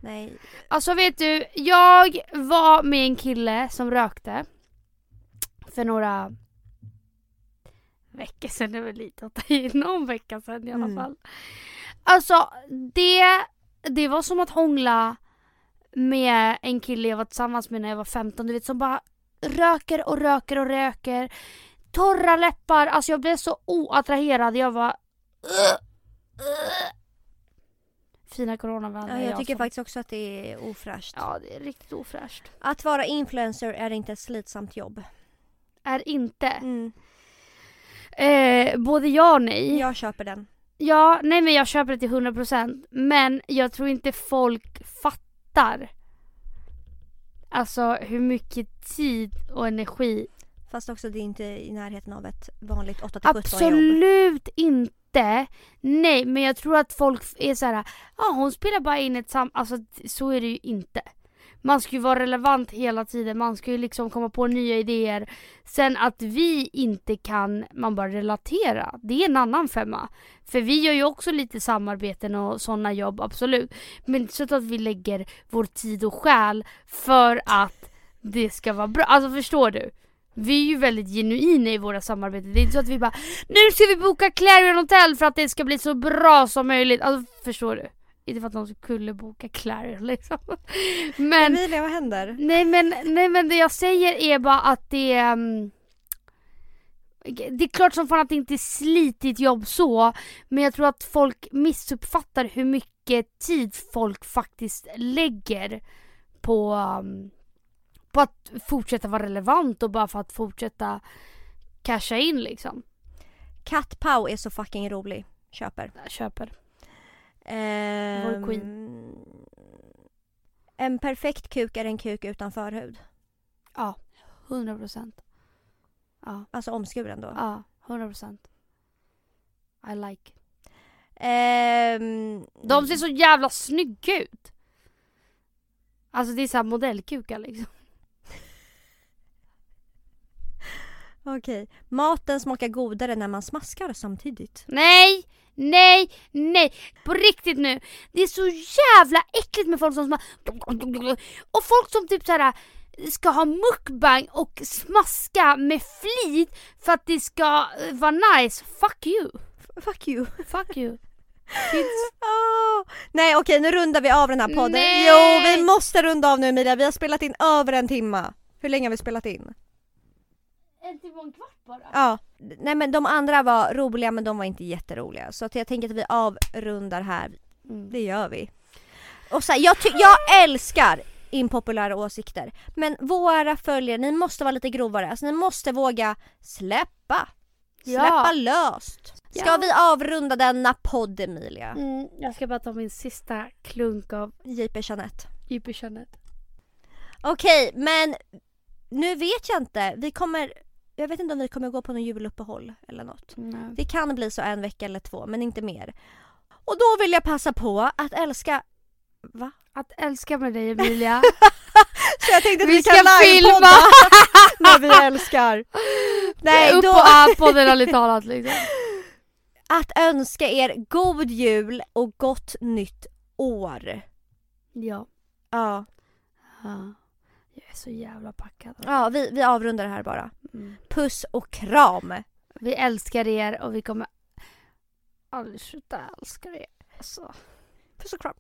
[SPEAKER 2] Nej.
[SPEAKER 1] Alltså vet du, jag var med en kille som rökte för några veckor sedan, det är väl lite att ta i, någon vecka sedan i alla
[SPEAKER 2] Mm.
[SPEAKER 1] fall. Alltså det, det var som att hångla med en kille jag var tillsammans med när jag var 15, du vet som bara röker och röker och röker. Torra läppar, alltså jag blev så oattraherad, jag var Fina coronavänner.
[SPEAKER 2] Ja, jag tycker
[SPEAKER 1] som-
[SPEAKER 2] faktiskt också att det är ofräscht.
[SPEAKER 1] Ja, det är riktigt ofräscht.
[SPEAKER 2] Att vara influencer är inte ett slitsamt jobb.
[SPEAKER 1] Är inte.
[SPEAKER 2] Mm.
[SPEAKER 1] Eh, både ja och nej.
[SPEAKER 2] Jag köper den.
[SPEAKER 1] Ja, nej men jag köper det till 100% men jag tror inte folk fattar Alltså hur mycket tid och energi
[SPEAKER 2] Fast också det är inte i närheten av ett vanligt 8 till 17 jobb.
[SPEAKER 1] Absolut inte! Nej men jag tror att folk är så här, ja hon spelar bara in ett sam... Alltså så är det ju inte. Man ska ju vara relevant hela tiden, man ska ju liksom komma på nya idéer. Sen att vi inte kan, man bara relatera, det är en annan femma. För vi gör ju också lite samarbeten och sådana jobb, absolut. Men inte så att vi lägger vår tid och själ för att det ska vara bra. Alltså förstår du? Vi är ju väldigt genuina i våra samarbeten. Det är inte så att vi bara Nu ska vi boka Clarion Hotel för att det ska bli så bra som möjligt. Alltså förstår du? Inte för att någon skulle boka Clarion liksom. <laughs> Men
[SPEAKER 2] Emilia, vad händer?
[SPEAKER 1] Nej men, nej men det jag säger är bara att det mm, det är klart som fan att det inte är slitigt jobb så, men jag tror att folk missuppfattar hur mycket tid folk faktiskt lägger på, um, på att fortsätta vara relevant och bara för att fortsätta casha in liksom.
[SPEAKER 2] Cat Pau är så fucking rolig. Köper.
[SPEAKER 1] Jag köper.
[SPEAKER 2] Ehm,
[SPEAKER 1] queen.
[SPEAKER 2] En perfekt kuk är en kuk utan förhud.
[SPEAKER 1] Ja, 100 procent. Ja,
[SPEAKER 2] Alltså omskuren då.
[SPEAKER 1] ja, 100 procent. I like.
[SPEAKER 2] Ehm,
[SPEAKER 1] De ser så jävla snygga ut. Alltså det är såhär modellkukar liksom.
[SPEAKER 2] Okej. Maten smakar godare när man smaskar samtidigt.
[SPEAKER 1] Nej, nej, nej. På riktigt nu. Det är så jävla äckligt med folk som sma- Och folk som typ såhär ska ha mukbang och smaska med flit för att det ska eh, vara nice. Fuck you.
[SPEAKER 2] Fuck you. <laughs>
[SPEAKER 1] Fuck you.
[SPEAKER 2] Åh! <laughs> Nej okej nu rundar vi av den här podden.
[SPEAKER 1] Nej!
[SPEAKER 2] Jo vi måste runda av nu Emilia. Vi har spelat in över en timma. Hur länge har vi spelat in?
[SPEAKER 1] En timme och en kvart bara.
[SPEAKER 2] Ja. Nej men de andra var roliga men de var inte jätteroliga. Så att jag tänker att vi avrundar här.
[SPEAKER 1] Mm.
[SPEAKER 2] Det gör vi. Och så här, jag, jag älskar impopulära åsikter. Men våra följare, ni måste vara lite grovare. Alltså ni måste våga släppa.
[SPEAKER 1] Ja.
[SPEAKER 2] Släppa löst. Ska
[SPEAKER 1] Ja.
[SPEAKER 2] vi avrunda denna podd Emilia?
[SPEAKER 1] Mm, jag ska bara ta min sista klunk av
[SPEAKER 2] JP Jeanette.
[SPEAKER 1] JP Jeanette.
[SPEAKER 2] Okej, men nu vet jag inte. Vi kommer, jag vet inte om vi kommer gå på någon juluppehåll eller något.
[SPEAKER 1] Nej.
[SPEAKER 2] Det kan bli så en vecka eller två, men inte mer. Och då vill jag passa på att älska... Va?
[SPEAKER 1] Att älska med dig Emilia. <laughs>
[SPEAKER 2] Så jag tänkte att
[SPEAKER 1] Vi
[SPEAKER 2] vi,
[SPEAKER 1] ska
[SPEAKER 2] kan
[SPEAKER 1] filma. <laughs>
[SPEAKER 2] när vi älskar. Nej,
[SPEAKER 1] Upp
[SPEAKER 2] då...
[SPEAKER 1] på airpodden ärligt talat liksom. <laughs>
[SPEAKER 2] Att önska er god jul och gott nytt år.
[SPEAKER 1] Ja.
[SPEAKER 2] Ja,
[SPEAKER 1] ja. Är så jävla packad.
[SPEAKER 2] ja vi, vi avrundar det här bara.
[SPEAKER 1] Mm.
[SPEAKER 2] Puss och kram!
[SPEAKER 1] Vi älskar er och vi kommer aldrig sluta älska er. Alltså.
[SPEAKER 2] Puss och kram.